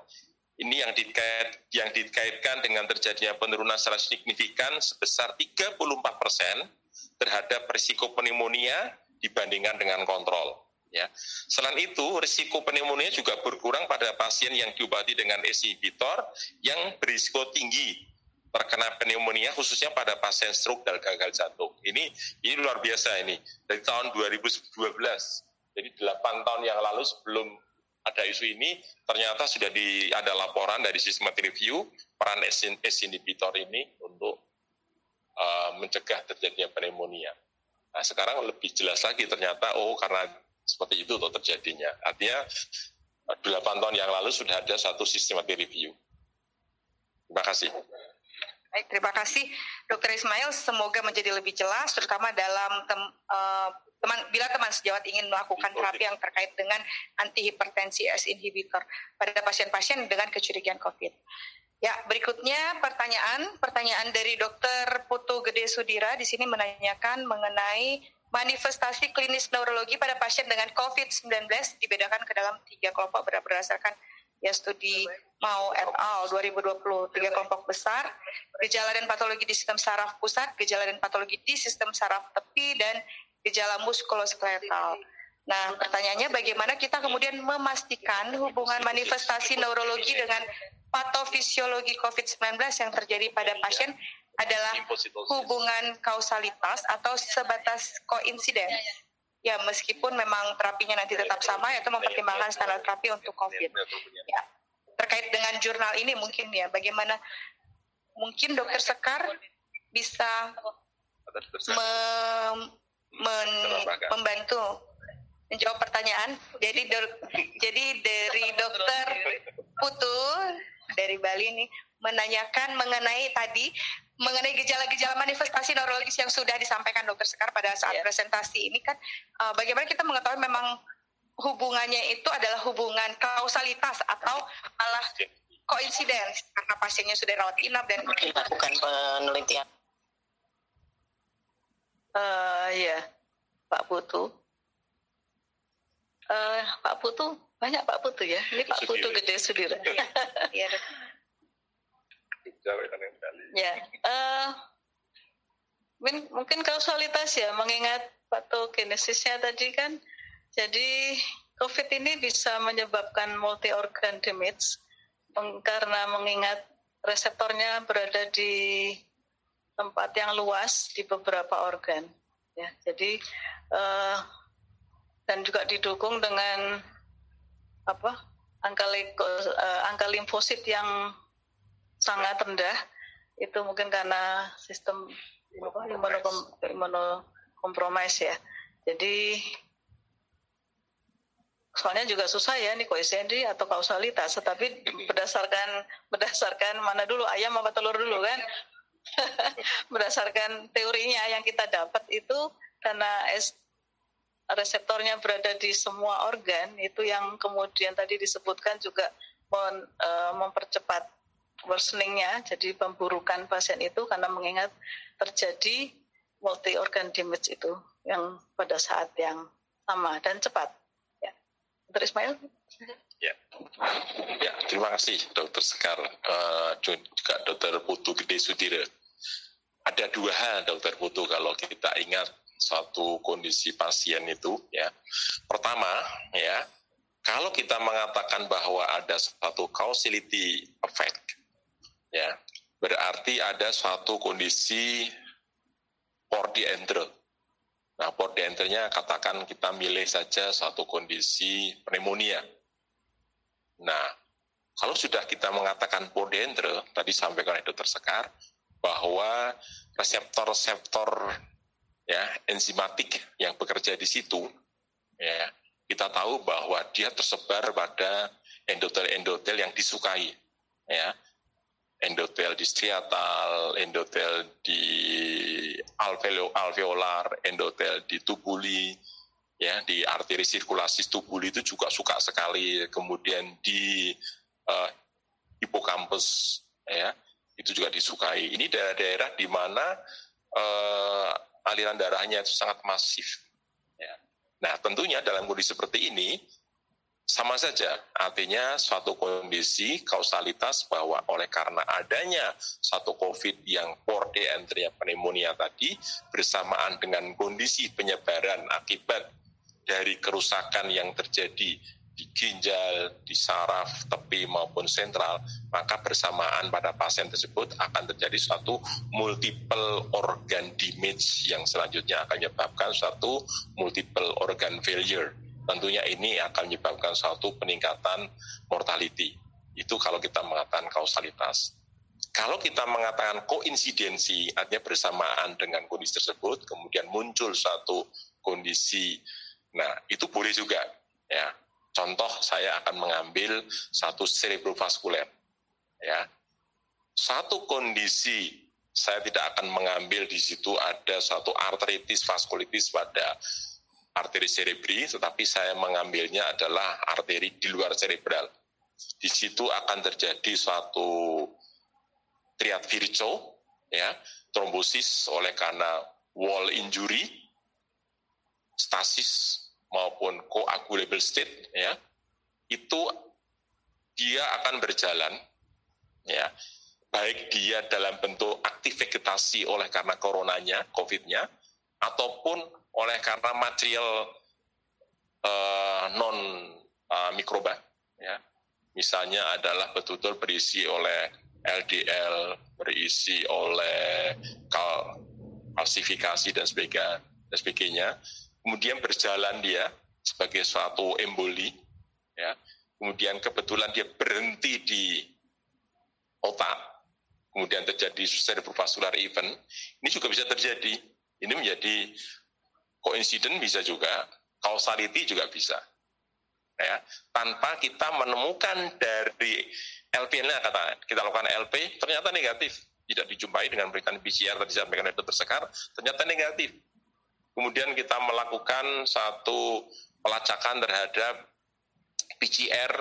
ini yang dikait yang dikaitkan dengan terjadinya penurunan secara signifikan sebesar 34 persen terhadap risiko pneumonia dibandingkan dengan kontrol. Ya. Selain itu, risiko pneumonia juga berkurang pada pasien yang diobati dengan ACE inhibitor yang berisiko tinggi terkena pneumonia khususnya pada pasien stroke dan gagal jantung. Ini ini luar biasa ini dari tahun 2012. Jadi 8 tahun yang lalu sebelum ada isu ini ternyata sudah di, ada laporan dari systematic review peran ACE inhibitor ini untuk uh, mencegah terjadinya pneumonia. Nah, sekarang lebih jelas lagi ternyata oh karena seperti itu tuh terjadinya. Artinya 8 tahun yang lalu sudah ada satu systematic review. Terima kasih. Baik, terima kasih Dr. Ismail. Semoga menjadi lebih jelas, terutama dalam tem, uh, teman bila teman sejawat ingin melakukan terapi yang terkait dengan antihipertensi S inhibitor pada pasien-pasien dengan kecurigaan COVID. Ya, berikutnya pertanyaan, pertanyaan dari Dr. Putu Gede Sudira di sini menanyakan mengenai manifestasi klinis neurologi pada pasien dengan COVID-19 dibedakan ke dalam tiga kelompok berdasarkan ya studi mau et al 2020 tiga kelompok besar gejala dan patologi di sistem saraf pusat gejala dan patologi di sistem saraf tepi dan gejala muskuloskeletal. Nah, pertanyaannya bagaimana kita kemudian memastikan hubungan manifestasi neurologi dengan patofisiologi COVID-19 yang terjadi pada pasien adalah hubungan kausalitas atau sebatas koinsiden. Ya meskipun memang terapinya nanti tetap sama yaitu mempertimbangkan standar terapi untuk COVID. Ya, terkait dengan jurnal ini mungkin ya bagaimana mungkin dokter Sekar bisa me, men, membantu menjawab pertanyaan. Jadi do, jadi dari dokter Putu dari Bali ini menanyakan mengenai tadi mengenai gejala-gejala manifestasi neurologis yang sudah disampaikan dokter Sekar pada saat yeah. presentasi ini kan uh, bagaimana kita mengetahui memang hubungannya itu adalah hubungan kausalitas atau malah koinsidens karena pasiennya sudah rawat inap dan kita bukan penelitian. Uh, ya, Pak Putu. Uh, Pak Putu banyak Pak Putu ya. Ini Pak Putu gede Sudira. Iya. Ya, uh, mungkin kausalitas ya, mengingat patogenesisnya tadi kan. Jadi COVID ini bisa menyebabkan multi organ damage karena mengingat reseptornya berada di tempat yang luas di beberapa organ. Ya, jadi uh, dan juga didukung dengan apa angka, uh, angka limfosit yang sangat rendah itu mungkin karena sistem imunokompromis ya. Jadi soalnya juga susah ya nih koinsidensi atau kausalitas, tetapi berdasarkan berdasarkan mana dulu ayam apa telur dulu kan? berdasarkan teorinya yang kita dapat itu karena reseptornya berada di semua organ itu yang kemudian tadi disebutkan juga eh, mempercepat worseningnya, jadi pemburukan pasien itu karena mengingat terjadi multi organ damage itu yang pada saat yang sama dan cepat. Ya. Dr. Ismail? Ya. ya, terima kasih Dokter Sekar, uh, juga Dokter Putu Gede Sudire. Ada dua hal Dokter Putu kalau kita ingat satu kondisi pasien itu ya. Pertama ya, kalau kita mengatakan bahwa ada satu causality effect ya berarti ada suatu kondisi pordientre. Nah, pordientrenya katakan kita milih saja suatu kondisi pneumonia. Nah, kalau sudah kita mengatakan pordientre, tadi sampaikan oleh dokter Sekar, bahwa reseptor-reseptor ya enzimatik yang bekerja di situ, ya kita tahu bahwa dia tersebar pada endotel-endotel yang disukai, ya endotel di striatal, endotel di alveolar, endotel di tubuli, ya di arteri sirkulasi tubuli itu juga suka sekali. Kemudian di uh, hipokampus, ya itu juga disukai. Ini daerah-daerah di mana uh, aliran darahnya itu sangat masif. Ya. Nah tentunya dalam kondisi seperti ini sama saja, artinya suatu kondisi kausalitas bahwa oleh karena adanya satu COVID yang porde entria pneumonia tadi bersamaan dengan kondisi penyebaran akibat dari kerusakan yang terjadi di ginjal, di saraf, tepi maupun sentral, maka bersamaan pada pasien tersebut akan terjadi suatu multiple organ damage yang selanjutnya akan menyebabkan suatu multiple organ failure tentunya ini akan menyebabkan suatu peningkatan mortality. Itu kalau kita mengatakan kausalitas. Kalau kita mengatakan koinsidensi, artinya bersamaan dengan kondisi tersebut, kemudian muncul suatu kondisi, nah itu boleh juga. Ya, contoh saya akan mengambil satu cerebrovaskuler. Ya, satu kondisi saya tidak akan mengambil di situ ada suatu arteritis vaskulitis pada arteri cerebri, tetapi saya mengambilnya adalah arteri di luar cerebral. Di situ akan terjadi suatu triad virco, ya, trombosis oleh karena wall injury, stasis maupun coagulable state, ya, itu dia akan berjalan, ya, baik dia dalam bentuk aktif vegetasi oleh karena coronanya, COVID-nya, ataupun oleh karena material uh, non uh, mikroba ya. Misalnya adalah betul-betul berisi oleh LDL berisi oleh kal kalsifikasi dan sebagainya kemudian berjalan dia sebagai suatu emboli ya. Kemudian kebetulan dia berhenti di otak. Kemudian terjadi cerebrovascular event. Ini juga bisa terjadi ini menjadi Koinsiden bisa juga, causality juga bisa. Ya, tanpa kita menemukan dari LP ini kata kita lakukan LP ternyata negatif, tidak dijumpai dengan berikan PCR tadi disampaikan oleh dokter Sekar, ternyata negatif. Kemudian kita melakukan satu pelacakan terhadap PCR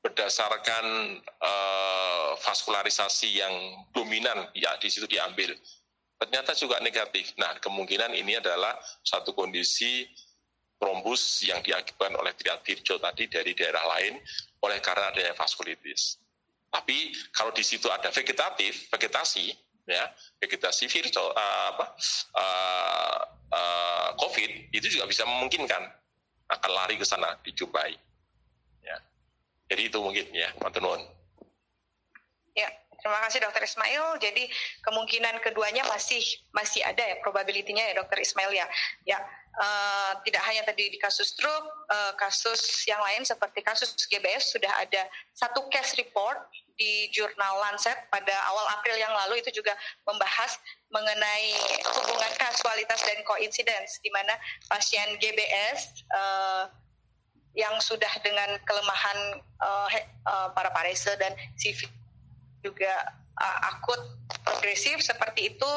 berdasarkan uh, vaskularisasi yang dominan ya di situ diambil ternyata juga negatif. Nah, kemungkinan ini adalah satu kondisi trombus yang diakibatkan oleh triad virgo tadi dari daerah lain oleh karena adanya vaskulitis. Tapi kalau di situ ada vegetatif, vegetasi, ya, vegetasi virtual uh, apa, uh, uh, COVID itu juga bisa memungkinkan akan lari ke sana dijumpai. Ya. Jadi itu mungkin ya, Pak Ya, Terima kasih Dokter Ismail. Jadi kemungkinan keduanya masih masih ada ya probabilitinya ya Dokter Ismail ya. Ya uh, tidak hanya tadi di kasus stroke, uh, kasus yang lain seperti kasus GBS sudah ada satu case report di jurnal Lancet pada awal April yang lalu itu juga membahas mengenai hubungan kasualitas dan koinsidens di mana pasien GBS uh, yang sudah dengan kelemahan uh, uh, para parese dan CV juga uh, akut progresif seperti itu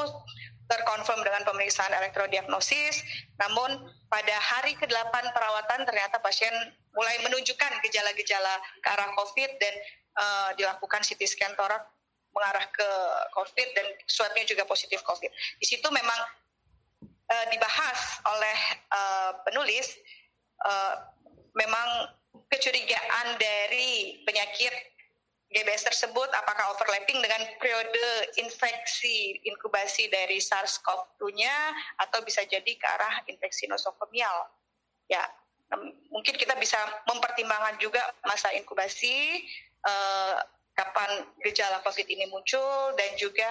terkonfirm dengan pemeriksaan elektrodiagnosis. Namun pada hari ke-8 perawatan ternyata pasien mulai menunjukkan gejala-gejala ke arah COVID dan uh, dilakukan CT scan torak mengarah ke COVID dan swabnya juga positif COVID. Di situ memang uh, dibahas oleh uh, penulis uh, memang kecurigaan dari penyakit GBS tersebut apakah overlapping dengan periode infeksi inkubasi dari SARS-CoV-2-nya atau bisa jadi ke arah infeksi nosokomial. Ya, mungkin kita bisa mempertimbangkan juga masa inkubasi, eh, kapan gejala COVID ini muncul, dan juga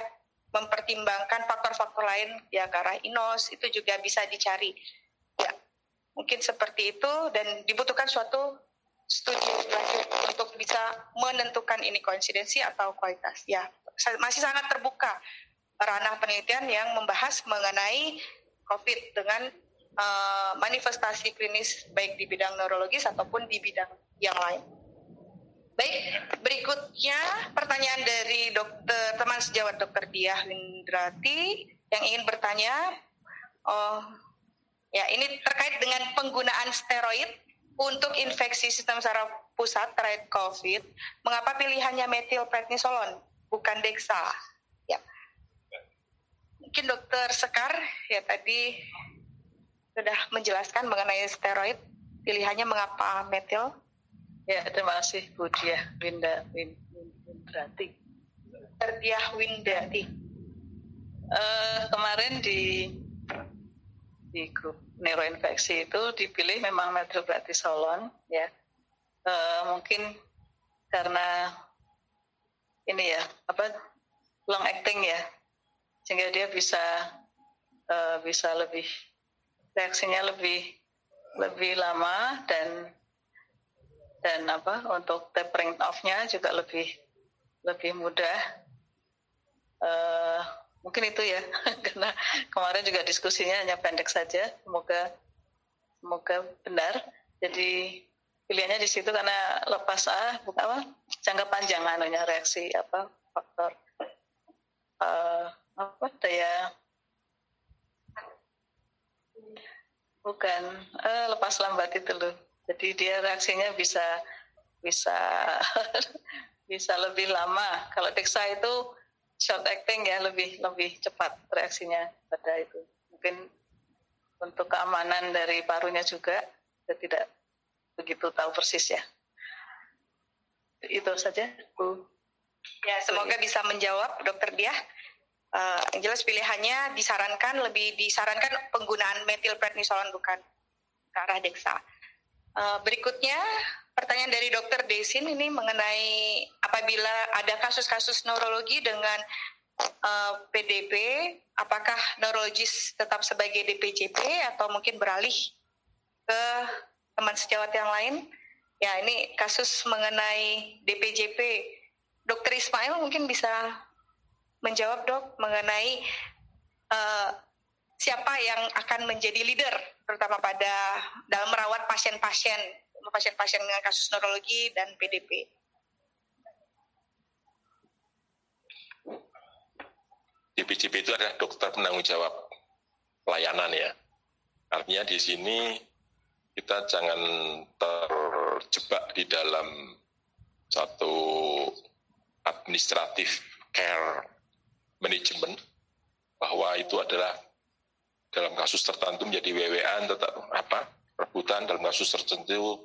mempertimbangkan faktor-faktor lain ya ke arah inos, itu juga bisa dicari. Ya, mungkin seperti itu, dan dibutuhkan suatu studi lanjut untuk bisa menentukan ini koinsidensi atau kualitas. Ya, masih sangat terbuka ranah penelitian yang membahas mengenai COVID dengan uh, manifestasi klinis baik di bidang neurologis ataupun di bidang yang lain. Baik, berikutnya pertanyaan dari dokter teman sejawat dokter Diah Lindrati yang ingin bertanya, oh, ya ini terkait dengan penggunaan steroid untuk infeksi sistem saraf pusat terkait COVID, mengapa pilihannya metilprednisolon bukan dexa? Ya. Mungkin dokter Sekar ya tadi sudah menjelaskan mengenai steroid. pilihannya mengapa metil? Ya, terima kasih Bu Diah Winda Win, Windrati. Diah Windrati. Uh, kemarin di di grup neuroinfeksi itu dipilih memang metilbratisolon ya. Uh, mungkin karena ini ya apa long acting ya sehingga dia bisa uh, bisa lebih reaksinya lebih lebih lama dan dan apa untuk tapering off-nya juga lebih lebih mudah. Uh, mungkin itu ya karena kemarin juga diskusinya hanya pendek saja. Semoga semoga benar. Jadi pilihannya di situ karena lepas ah bukan apa jangka panjang anunya reaksi apa faktor uh, apa daya bukan uh, lepas lambat itu loh jadi dia reaksinya bisa bisa bisa lebih lama. Kalau Dexa itu short acting ya lebih lebih cepat reaksinya pada itu. Mungkin untuk keamanan dari parunya juga saya tidak begitu tahu persis ya. Itu saja, Bu. Ya, semoga bisa menjawab, Dokter Diah. Uh, yang jelas pilihannya disarankan lebih disarankan penggunaan metilprednisolon bukan ke arah Dexa. Uh, berikutnya pertanyaan dari Dokter Desin ini mengenai apabila ada kasus-kasus neurologi dengan uh, eh, PDP, apakah neurologis tetap sebagai DPJP atau mungkin beralih ke teman sejawat yang lain? Ya, ini kasus mengenai DPJP. Dokter Ismail mungkin bisa menjawab dok mengenai uh, siapa yang akan menjadi leader terutama pada dalam merawat pasien-pasien pasien-pasien dengan kasus neurologi dan PDP. DPJP itu adalah dokter penanggung jawab pelayanan ya. Artinya di sini kita jangan terjebak di dalam satu administratif care management bahwa itu adalah dalam kasus tertentu menjadi WWA tetap apa rebutan dalam kasus tertentu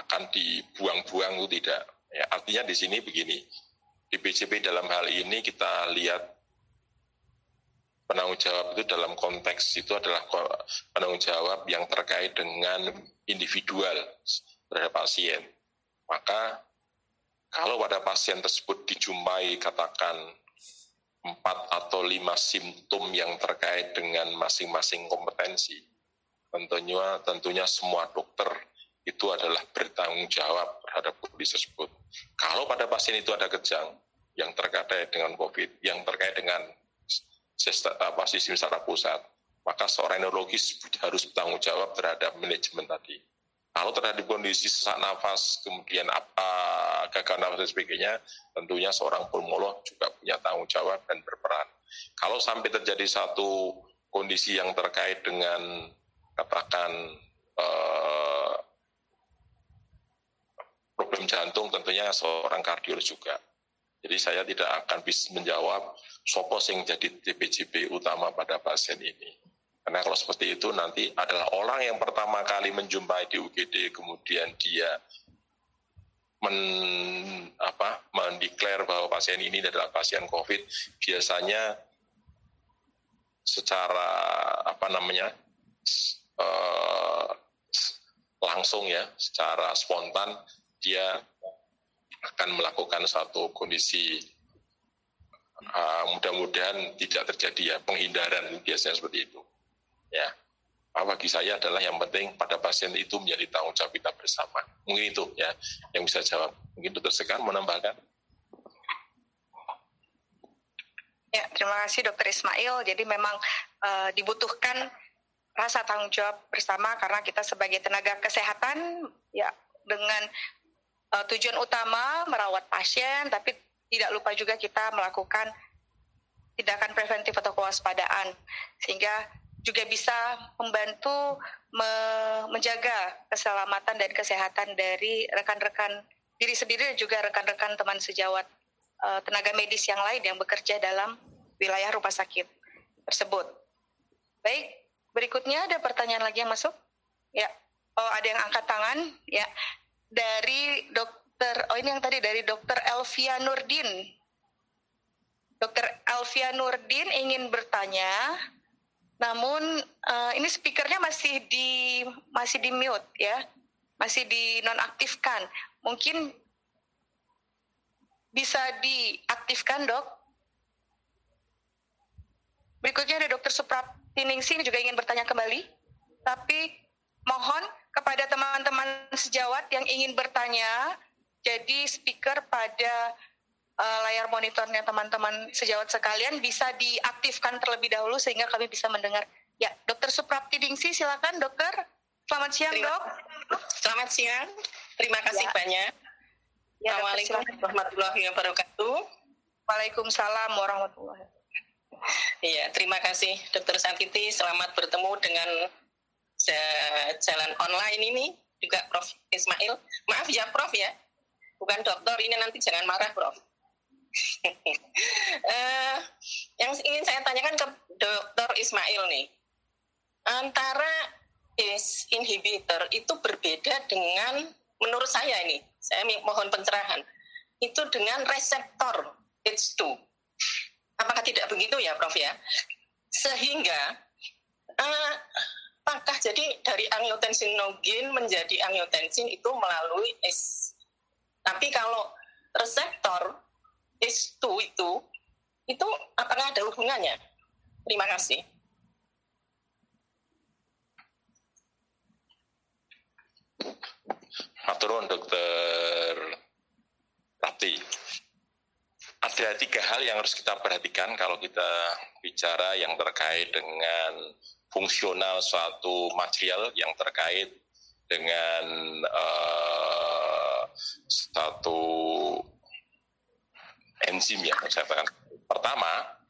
akan dibuang-buang itu tidak. Ya, artinya di sini begini, di BCP dalam hal ini kita lihat penanggung jawab itu dalam konteks itu adalah penanggung jawab yang terkait dengan individual terhadap pasien. Maka kalau pada pasien tersebut dijumpai katakan empat atau lima simptom yang terkait dengan masing-masing kompetensi. Tentunya, tentunya semua dokter itu adalah bertanggung jawab terhadap kondisi tersebut. Kalau pada pasien itu ada kejang yang terkait dengan COVID, yang terkait dengan sistem saraf pusat, maka seorang neurologis harus bertanggung jawab terhadap manajemen tadi. Kalau terhadap kondisi sesak nafas, kemudian apa gagal nafas dan sebagainya, tentunya seorang pulmolog juga punya tanggung jawab dan berperan. Kalau sampai terjadi satu kondisi yang terkait dengan katakan eh, problem jantung, tentunya seorang kardiolog juga. Jadi saya tidak akan bisa menjawab sopo yang jadi DPJP utama pada pasien ini. Karena kalau seperti itu nanti adalah orang yang pertama kali menjumpai di UGD, kemudian dia men, bahwa pasien ini adalah pasien COVID, biasanya secara apa namanya uh, langsung ya, secara spontan dia akan melakukan satu kondisi uh, mudah-mudahan tidak terjadi ya penghindaran biasanya seperti itu ya bagi saya adalah yang penting pada pasien itu menjadi tanggung jawab kita bersama. Mungkin itu ya yang bisa jawab. Mungkin dokter Sekan menambahkan. Ya, terima kasih dokter Ismail. Jadi memang uh, dibutuhkan rasa tanggung jawab bersama karena kita sebagai tenaga kesehatan ya dengan uh, tujuan utama merawat pasien tapi tidak lupa juga kita melakukan tindakan preventif atau kewaspadaan sehingga juga bisa membantu me menjaga keselamatan dan kesehatan dari rekan-rekan diri sendiri dan juga rekan-rekan teman sejawat uh, tenaga medis yang lain yang bekerja dalam wilayah rumah sakit tersebut. Baik, berikutnya ada pertanyaan lagi yang masuk? Ya, Oh, ada yang angkat tangan? Ya. Dari dokter, oh ini yang tadi dari dokter Elvia Nurdin. Dokter Elvia Nurdin ingin bertanya, namun uh, ini speakernya masih di masih di mute ya, masih dinonaktifkan. Mungkin bisa diaktifkan dok. Berikutnya ada dokter Supraptiningsi juga ingin bertanya kembali, tapi mohon kepada teman-teman sejawat yang ingin bertanya, jadi speaker pada uh, layar monitornya teman-teman sejawat sekalian bisa diaktifkan terlebih dahulu sehingga kami bisa mendengar. Ya, Dokter Suprapti Dingsi, silakan Dokter. Selamat siang, Terima, Dok. Selamat siang. Terima kasih ya. banyak. Ya, Assalamualaikum warahmatullahi wabarakatuh. Waalaikumsalam warahmatullahi wabarakatuh. Iya, terima kasih Dokter Santiti. Selamat bertemu dengan jalan online ini juga Prof. Ismail. Maaf ya Prof ya, bukan dokter ini nanti jangan marah Prof. uh, yang ingin saya tanyakan ke Dokter Ismail nih, antara ACE inhibitor itu berbeda dengan menurut saya ini, saya mohon pencerahan, itu dengan reseptor ACE2. Apakah tidak begitu ya Prof ya? Sehingga uh, apakah jadi dari angiotensinogen menjadi angiotensin itu melalui ACE. Tapi kalau reseptor ACE2 itu itu apakah ada hubungannya? Terima kasih. Maturun dokter Rati. Ada tiga hal yang harus kita perhatikan kalau kita bicara yang terkait dengan fungsional suatu material yang terkait dengan uh, satu enzim ya saya katakan. Pertama,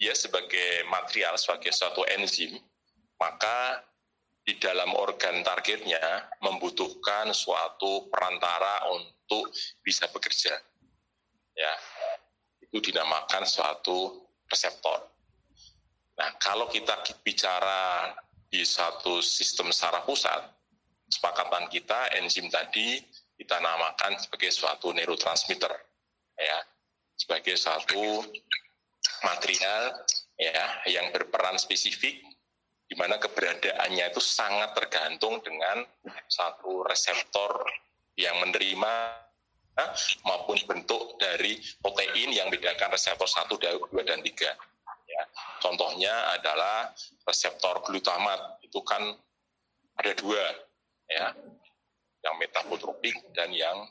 dia sebagai material sebagai suatu enzim, maka di dalam organ targetnya membutuhkan suatu perantara untuk bisa bekerja. Ya, itu dinamakan suatu reseptor. Nah, kalau kita bicara di satu sistem saraf pusat, kesepakatan kita enzim tadi kita namakan sebagai suatu neurotransmitter, ya sebagai satu material ya yang berperan spesifik di mana keberadaannya itu sangat tergantung dengan satu reseptor yang menerima maupun bentuk dari protein yang membedakan reseptor 1, 2, dan 3. Ya. Contohnya adalah reseptor glutamat, itu kan ada dua, ya, yang metabotropik dan yang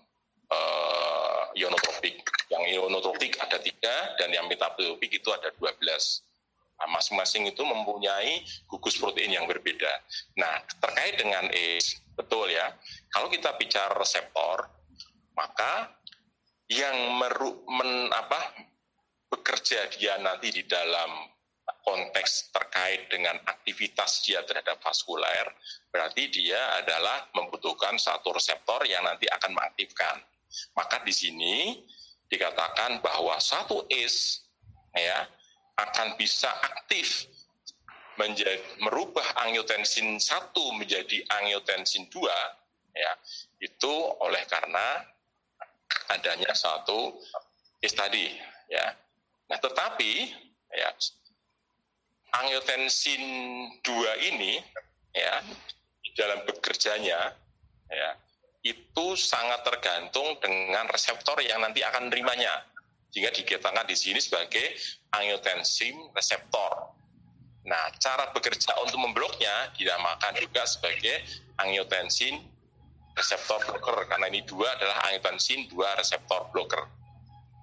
uh, ionotropik. Yang ionotropik ada tiga dan yang metabotropik itu ada 12. Nah, masing-masing itu mempunyai gugus protein yang berbeda. Nah, terkait dengan ACE, betul ya. Kalau kita bicara reseptor, maka yang meru, men, apa, bekerja dia nanti di dalam konteks terkait dengan aktivitas dia terhadap vaskuler, berarti dia adalah membutuhkan satu reseptor yang nanti akan mengaktifkan. Maka di sini dikatakan bahwa satu ACE ya akan bisa aktif menjadi, merubah angiotensin 1 menjadi angiotensin 2 ya itu oleh karena adanya satu tadi ya. Nah, tetapi ya angiotensin 2 ini ya dalam bekerjanya ya itu sangat tergantung dengan reseptor yang nanti akan menerimanya. Sehingga dikatakan di sini sebagai angiotensin reseptor. Nah, cara bekerja untuk membloknya dinamakan juga sebagai angiotensin reseptor blocker karena ini dua adalah angiotensin dua reseptor blocker.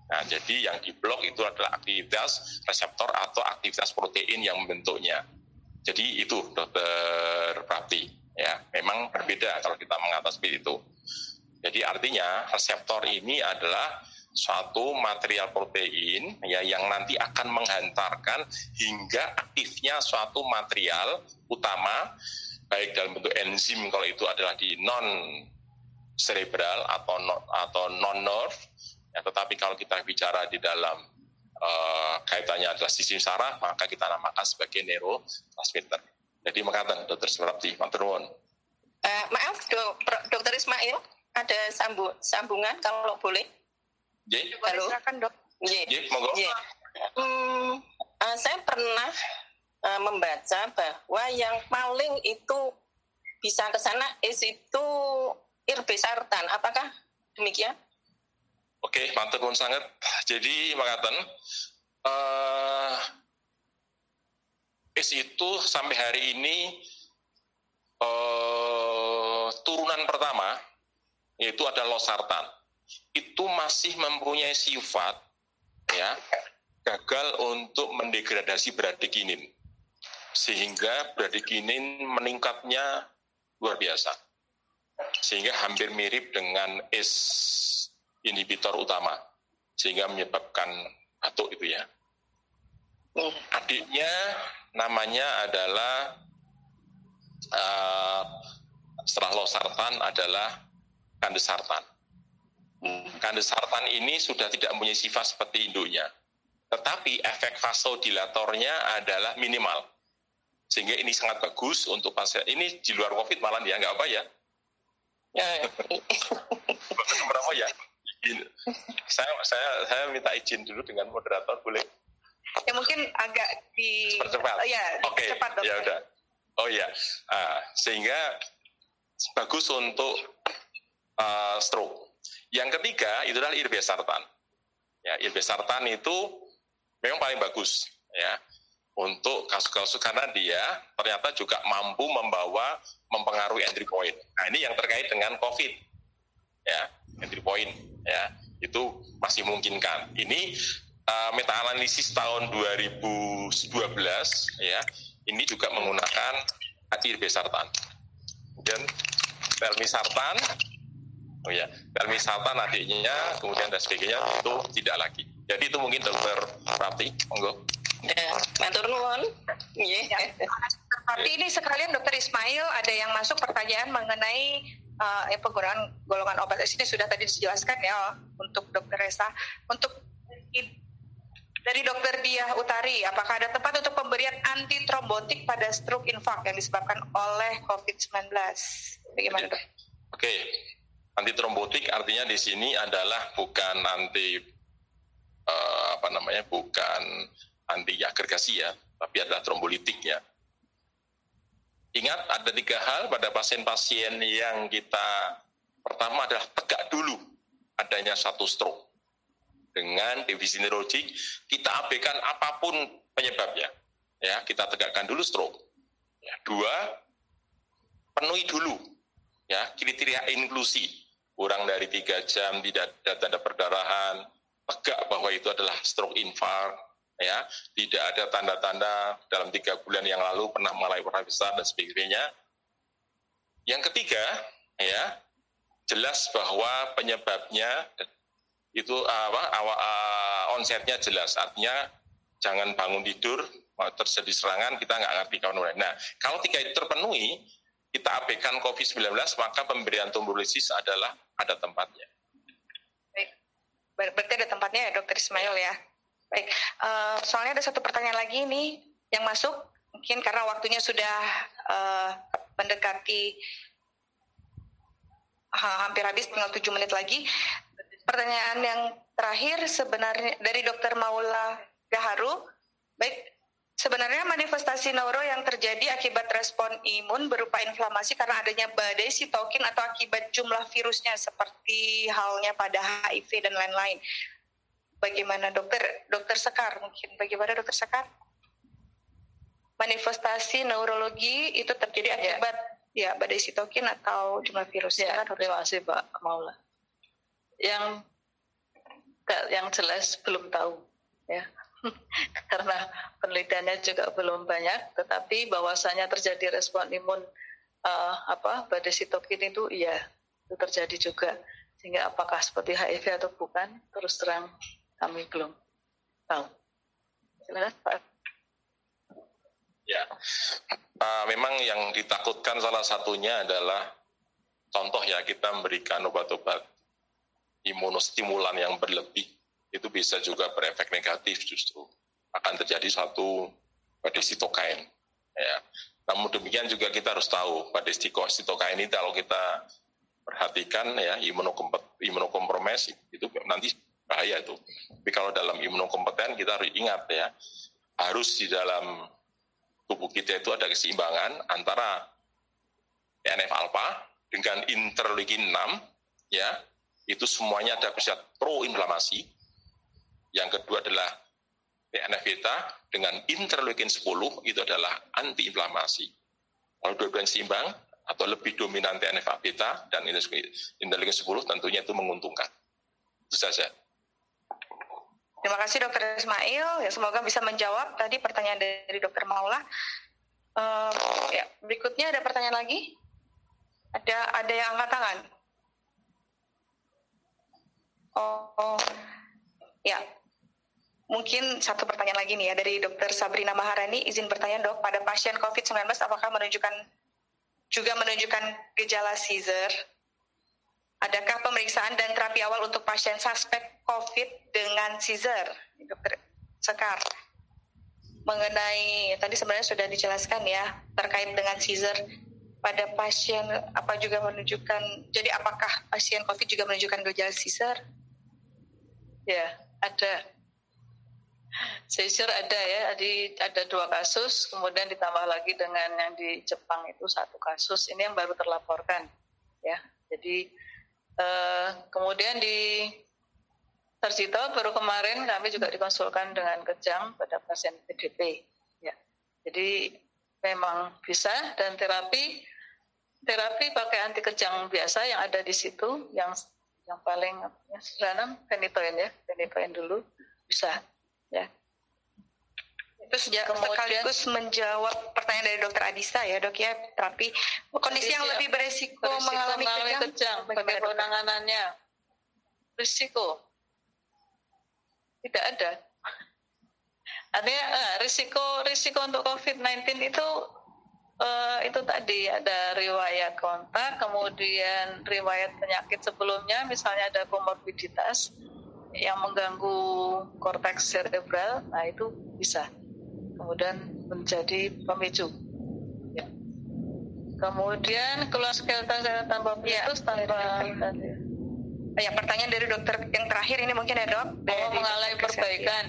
Nah, jadi yang diblok itu adalah aktivitas reseptor atau aktivitas protein yang membentuknya. Jadi itu, Dokter Prati. Ya, memang berbeda kalau kita mengatasi itu. Jadi artinya reseptor ini adalah suatu material protein ya yang nanti akan menghantarkan hingga aktifnya suatu material utama baik dalam bentuk enzim kalau itu adalah di non cerebral atau non, atau non nerve ya, tetapi kalau kita bicara di dalam uh, kaitannya adalah sistem saraf maka kita namakan sebagai neurotransmitter. Jadi mengatakan dokter Suprapti, Manturun. Uh, maaf, dok, dokter Ismail, ada sambu, sambungan kalau boleh. J? Halo. Silakan dok. J, J monggo. J. Hmm, uh, saya pernah uh, membaca bahwa yang paling itu bisa ke sana is itu irbesartan. Apakah demikian? Oke, mantap pun sangat. Jadi, mengatakan uh, is itu sampai hari ini uh, turunan pertama yaitu ada losartan. Itu masih mempunyai sifat ya gagal untuk mendegradasi bradikinin sehingga bradikinin meningkatnya luar biasa sehingga hampir mirip dengan es inhibitor utama sehingga menyebabkan batuk itu ya. Adiknya namanya adalah uh, setelah losartan adalah kandesartan. Kandesartan ini sudah tidak mempunyai sifat seperti induknya, tetapi efek vasodilatornya adalah minimal. Sehingga ini sangat bagus untuk pasien. Ini di luar COVID malah dia nggak apa ya. Ya, ya. Berapa ya? Saya, saya, saya minta izin dulu dengan moderator, boleh? Ya mungkin agak di... Cepat. Oh, ya, Oke, cepat dong. ya udah. Oh ya, uh, sehingga bagus untuk uh, stroke. Yang ketiga itu adalah irbesartan. Ya, irbesartan itu memang paling bagus ya untuk kasus-kasus karena dia ternyata juga mampu membawa mempengaruhi entry point. Nah ini yang terkait dengan COVID ya entry point ya itu masih memungkinkan. Ini uh, meta analisis tahun 2012 ya ini juga menggunakan irbesartan. Dan telmisartan oh ya telmisartan adiknya kemudian dan sebagainya itu tidak lagi. Jadi itu mungkin dokter Rati, monggo. Ya, matur nuwun. Nggih. Ya. Tapi ini sekalian dokter Ismail ada yang masuk pertanyaan mengenai uh, ya, penggunaan golongan obat ini sudah tadi dijelaskan ya untuk dokter Resa. Untuk dari dokter Dia Utari, apakah ada tempat untuk pemberian anti trombotik pada stroke infark yang disebabkan oleh COVID-19? Bagaimana dok? Oke, anti trombotik artinya di sini adalah bukan anti uh, apa namanya, bukan anti agregasi ya, tapi adalah trombolitik ya. Ingat ada tiga hal pada pasien-pasien yang kita pertama adalah tegak dulu adanya satu stroke. Dengan definisi neurologik, kita abaikan apa pun penyebabnya. Ya, kita tegakkan dulu stroke. Ya, dua, penuhi dulu ya kriteria inklusi kurang dari tiga jam tidak ada tanda perdarahan tegak bahwa itu adalah stroke infark ya tidak ada tanda-tanda dalam tiga bulan yang lalu pernah mengalami warna besar dan sebagainya. Yang ketiga, ya jelas bahwa penyebabnya itu apa awal onsetnya jelas artinya jangan bangun tidur terjadi serangan kita nggak ngerti kawan Nah kalau tiga itu terpenuhi kita abaikan COVID-19 maka pemberian trombolisis adalah ada tempatnya. Baik, berarti ada tempatnya ya Dokter Ismail ya. Baik, uh, soalnya ada satu pertanyaan lagi nih yang masuk, mungkin karena waktunya sudah uh, mendekati uh, hampir habis, tinggal tujuh menit lagi. Pertanyaan yang terakhir sebenarnya dari Dokter Maula Gaharu, baik Sebenarnya manifestasi neuro yang terjadi akibat respon imun berupa inflamasi karena adanya badai sitokin atau akibat jumlah virusnya seperti halnya pada HIV dan lain-lain bagaimana dokter dokter Sekar mungkin. Bagaimana dokter Sekar? Manifestasi neurologi itu terjadi ya. akibat ya, ya badai sitokin atau jumlah virus. Ya, kan terima kasih Pak Maula. Yang yang jelas belum tahu ya. Karena penelitiannya juga belum banyak tetapi bahwasanya terjadi respon imun uh, apa badai sitokin itu iya itu terjadi juga. Sehingga apakah seperti HIV atau bukan terus terang kami belum tahu. Silakan Pak. Ya, uh, memang yang ditakutkan salah satunya adalah contoh ya kita memberikan obat-obat imunostimulan yang berlebih itu bisa juga berefek negatif justru. Akan terjadi satu badai sitokain ya. Namun demikian juga kita harus tahu pada sitokain ini kalau kita perhatikan ya imunokompromis itu nanti bahaya itu. Tapi kalau dalam imunokompeten kita harus ingat ya harus di dalam tubuh kita itu ada keseimbangan antara TNF alpha dengan interleukin 6 ya itu semuanya ada bersifat pro-inflamasi. Yang kedua adalah TNF beta dengan interleukin 10 itu adalah anti-inflamasi. Kalau dua-duanya seimbang atau lebih dominan TNF beta dan interleukin 10 tentunya itu menguntungkan. Itu saja. Terima kasih Dokter Ismail. Ya, semoga bisa menjawab tadi pertanyaan dari Dokter Maula. Uh, ya, berikutnya ada pertanyaan lagi? Ada ada yang angkat tangan? Oh, oh, ya. Mungkin satu pertanyaan lagi nih ya dari Dokter Sabrina Maharani. Izin bertanya dok, pada pasien COVID-19 apakah menunjukkan juga menunjukkan gejala seizure? Adakah pemeriksaan dan terapi awal untuk pasien suspek COVID dengan seizure? Dokter Sekar. Mengenai tadi sebenarnya sudah dijelaskan ya terkait dengan seizure pada pasien apa juga menunjukkan jadi apakah pasien COVID juga menunjukkan gejala seizure? Ya, ada. Seizure ada ya, ada, ada dua kasus, kemudian ditambah lagi dengan yang di Jepang itu satu kasus. Ini yang baru terlaporkan, ya. Jadi eh, kemudian di Sarjito baru kemarin kami juga dikonsulkan dengan kejang pada pasien PDP, ya. Jadi memang bisa dan terapi terapi pakai anti kejang biasa yang ada di situ yang yang paling ya, sederhana penitoin ya penitoin dulu bisa itu sejak sekaligus menjawab pertanyaan dari dokter Adisa ya dok ya. Terapi kondisi yang lebih beresiko, beresiko mengalami, mengalami kejang, kejang bagaimana penanganannya? Risiko. Tidak ada. Artinya eh, risiko risiko untuk COVID-19 itu uh, itu tadi ada riwayat kontak, kemudian riwayat penyakit sebelumnya, misalnya ada komorbiditas yang mengganggu korteks cerebral, nah itu bisa kemudian menjadi pemicu. Ya. Kemudian keluar skeleton tanpa ya, tanpa Ya, pertanyaan dari dokter yang terakhir ini mungkin ya dok. Bahwa mengalami perbaikan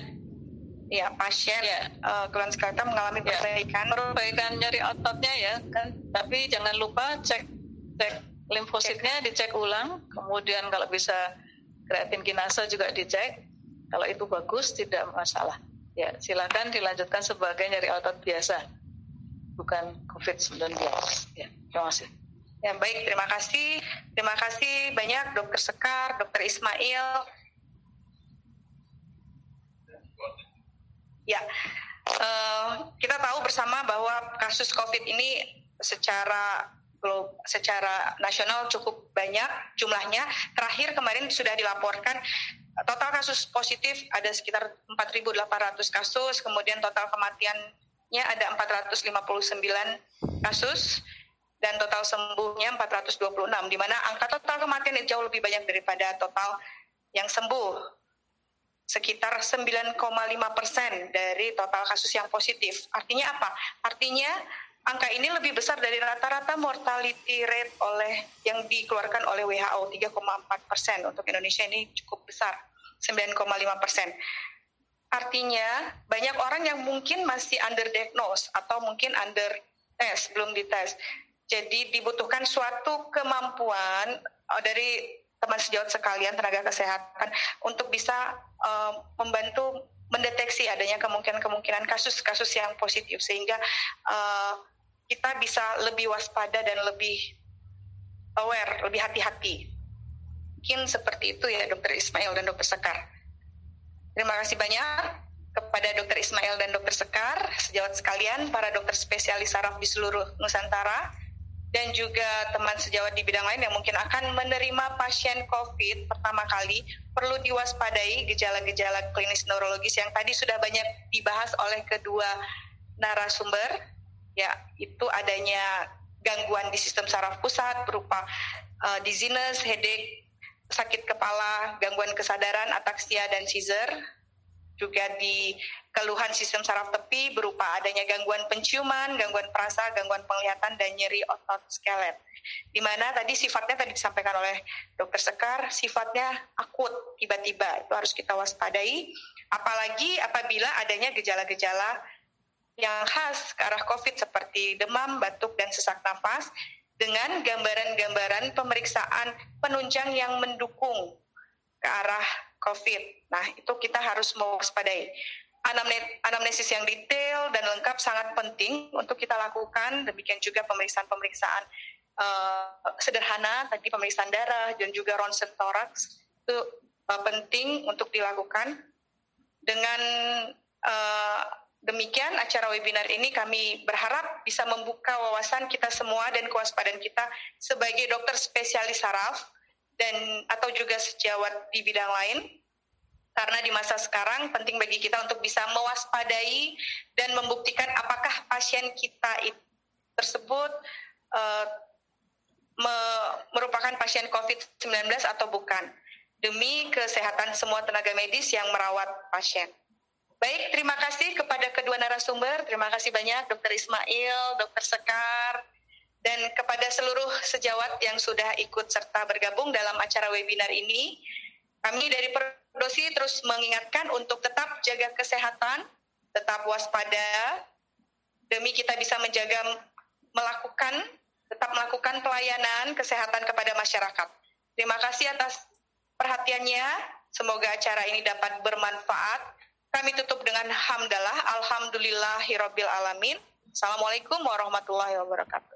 ya pasien ya. uh, keluhan skeletal mengalami ya. perbaikan perbaikan nyeri ototnya ya kan tapi jangan lupa cek cek limfositnya dicek ulang kemudian kalau bisa kreatin kinasa juga dicek kalau itu bagus tidak masalah ya silakan dilanjutkan sebagai nyeri otot biasa bukan COVID-19 ya terima kasih Ya baik, terima kasih. Terima kasih banyak Dokter Sekar, Dokter Ismail, Ya, uh, kita tahu bersama bahwa kasus COVID ini secara secara nasional cukup banyak jumlahnya. Terakhir kemarin sudah dilaporkan total kasus positif ada sekitar 4.800 kasus, kemudian total kematiannya ada 459 kasus dan total sembuhnya 426 di mana angka total kematian jauh lebih banyak daripada total yang sembuh sekitar 9,5 persen dari total kasus yang positif. Artinya apa? Artinya angka ini lebih besar dari rata-rata mortality rate oleh yang dikeluarkan oleh WHO 3,4 persen untuk Indonesia ini cukup besar 9,5 persen. Artinya banyak orang yang mungkin masih underdiagnosed atau mungkin under tes belum dites. Jadi dibutuhkan suatu kemampuan uh, dari teman sejawat sekalian tenaga kesehatan untuk bisa uh, membantu mendeteksi adanya kemungkinan-kemungkinan kasus-kasus yang positif sehingga uh, kita bisa lebih waspada dan lebih aware, lebih hati-hati. Mungkin seperti itu ya Dokter Ismail dan Dokter Sekar. Terima kasih banyak kepada Dokter Ismail dan Dokter Sekar, sejawat sekalian, para dokter spesialis saraf di seluruh Nusantara dan juga teman sejawat di bidang lain yang mungkin akan menerima pasien COVID pertama kali perlu diwaspadai gejala-gejala klinis neurologis yang tadi sudah banyak dibahas oleh kedua narasumber ya itu adanya gangguan di sistem saraf pusat berupa uh, dizziness, headache, sakit kepala, gangguan kesadaran, ataksia dan seizure. Juga di keluhan sistem saraf tepi berupa adanya gangguan penciuman, gangguan perasa, gangguan penglihatan, dan nyeri otot skelet. Di mana tadi sifatnya tadi disampaikan oleh dokter Sekar, sifatnya akut, tiba-tiba, itu harus kita waspadai, apalagi apabila adanya gejala-gejala yang khas ke arah COVID seperti demam, batuk, dan sesak nafas, dengan gambaran-gambaran pemeriksaan penunjang yang mendukung ke arah COVID. Nah, itu kita harus mewaspadai. Anamnesis yang detail dan lengkap sangat penting untuk kita lakukan. Demikian juga pemeriksaan-pemeriksaan uh, sederhana, tadi pemeriksaan darah dan juga ronsen toraks itu uh, penting untuk dilakukan. Dengan uh, demikian acara webinar ini kami berharap bisa membuka wawasan kita semua dan kewaspadaan kita sebagai dokter spesialis saraf dan atau juga sejawat di bidang lain karena di masa sekarang penting bagi kita untuk bisa mewaspadai dan membuktikan apakah pasien kita tersebut uh, me merupakan pasien COVID-19 atau bukan demi kesehatan semua tenaga medis yang merawat pasien. Baik, terima kasih kepada kedua narasumber. Terima kasih banyak Dr. Ismail, Dr. Sekar, dan kepada seluruh sejawat yang sudah ikut serta bergabung dalam acara webinar ini. Kami dari Perdosi terus mengingatkan untuk tetap jaga kesehatan, tetap waspada, demi kita bisa menjaga, melakukan, tetap melakukan pelayanan kesehatan kepada masyarakat. Terima kasih atas perhatiannya. Semoga acara ini dapat bermanfaat. Kami tutup dengan hamdalah, alhamdulillahirabbil alamin. Assalamualaikum warahmatullahi wabarakatuh.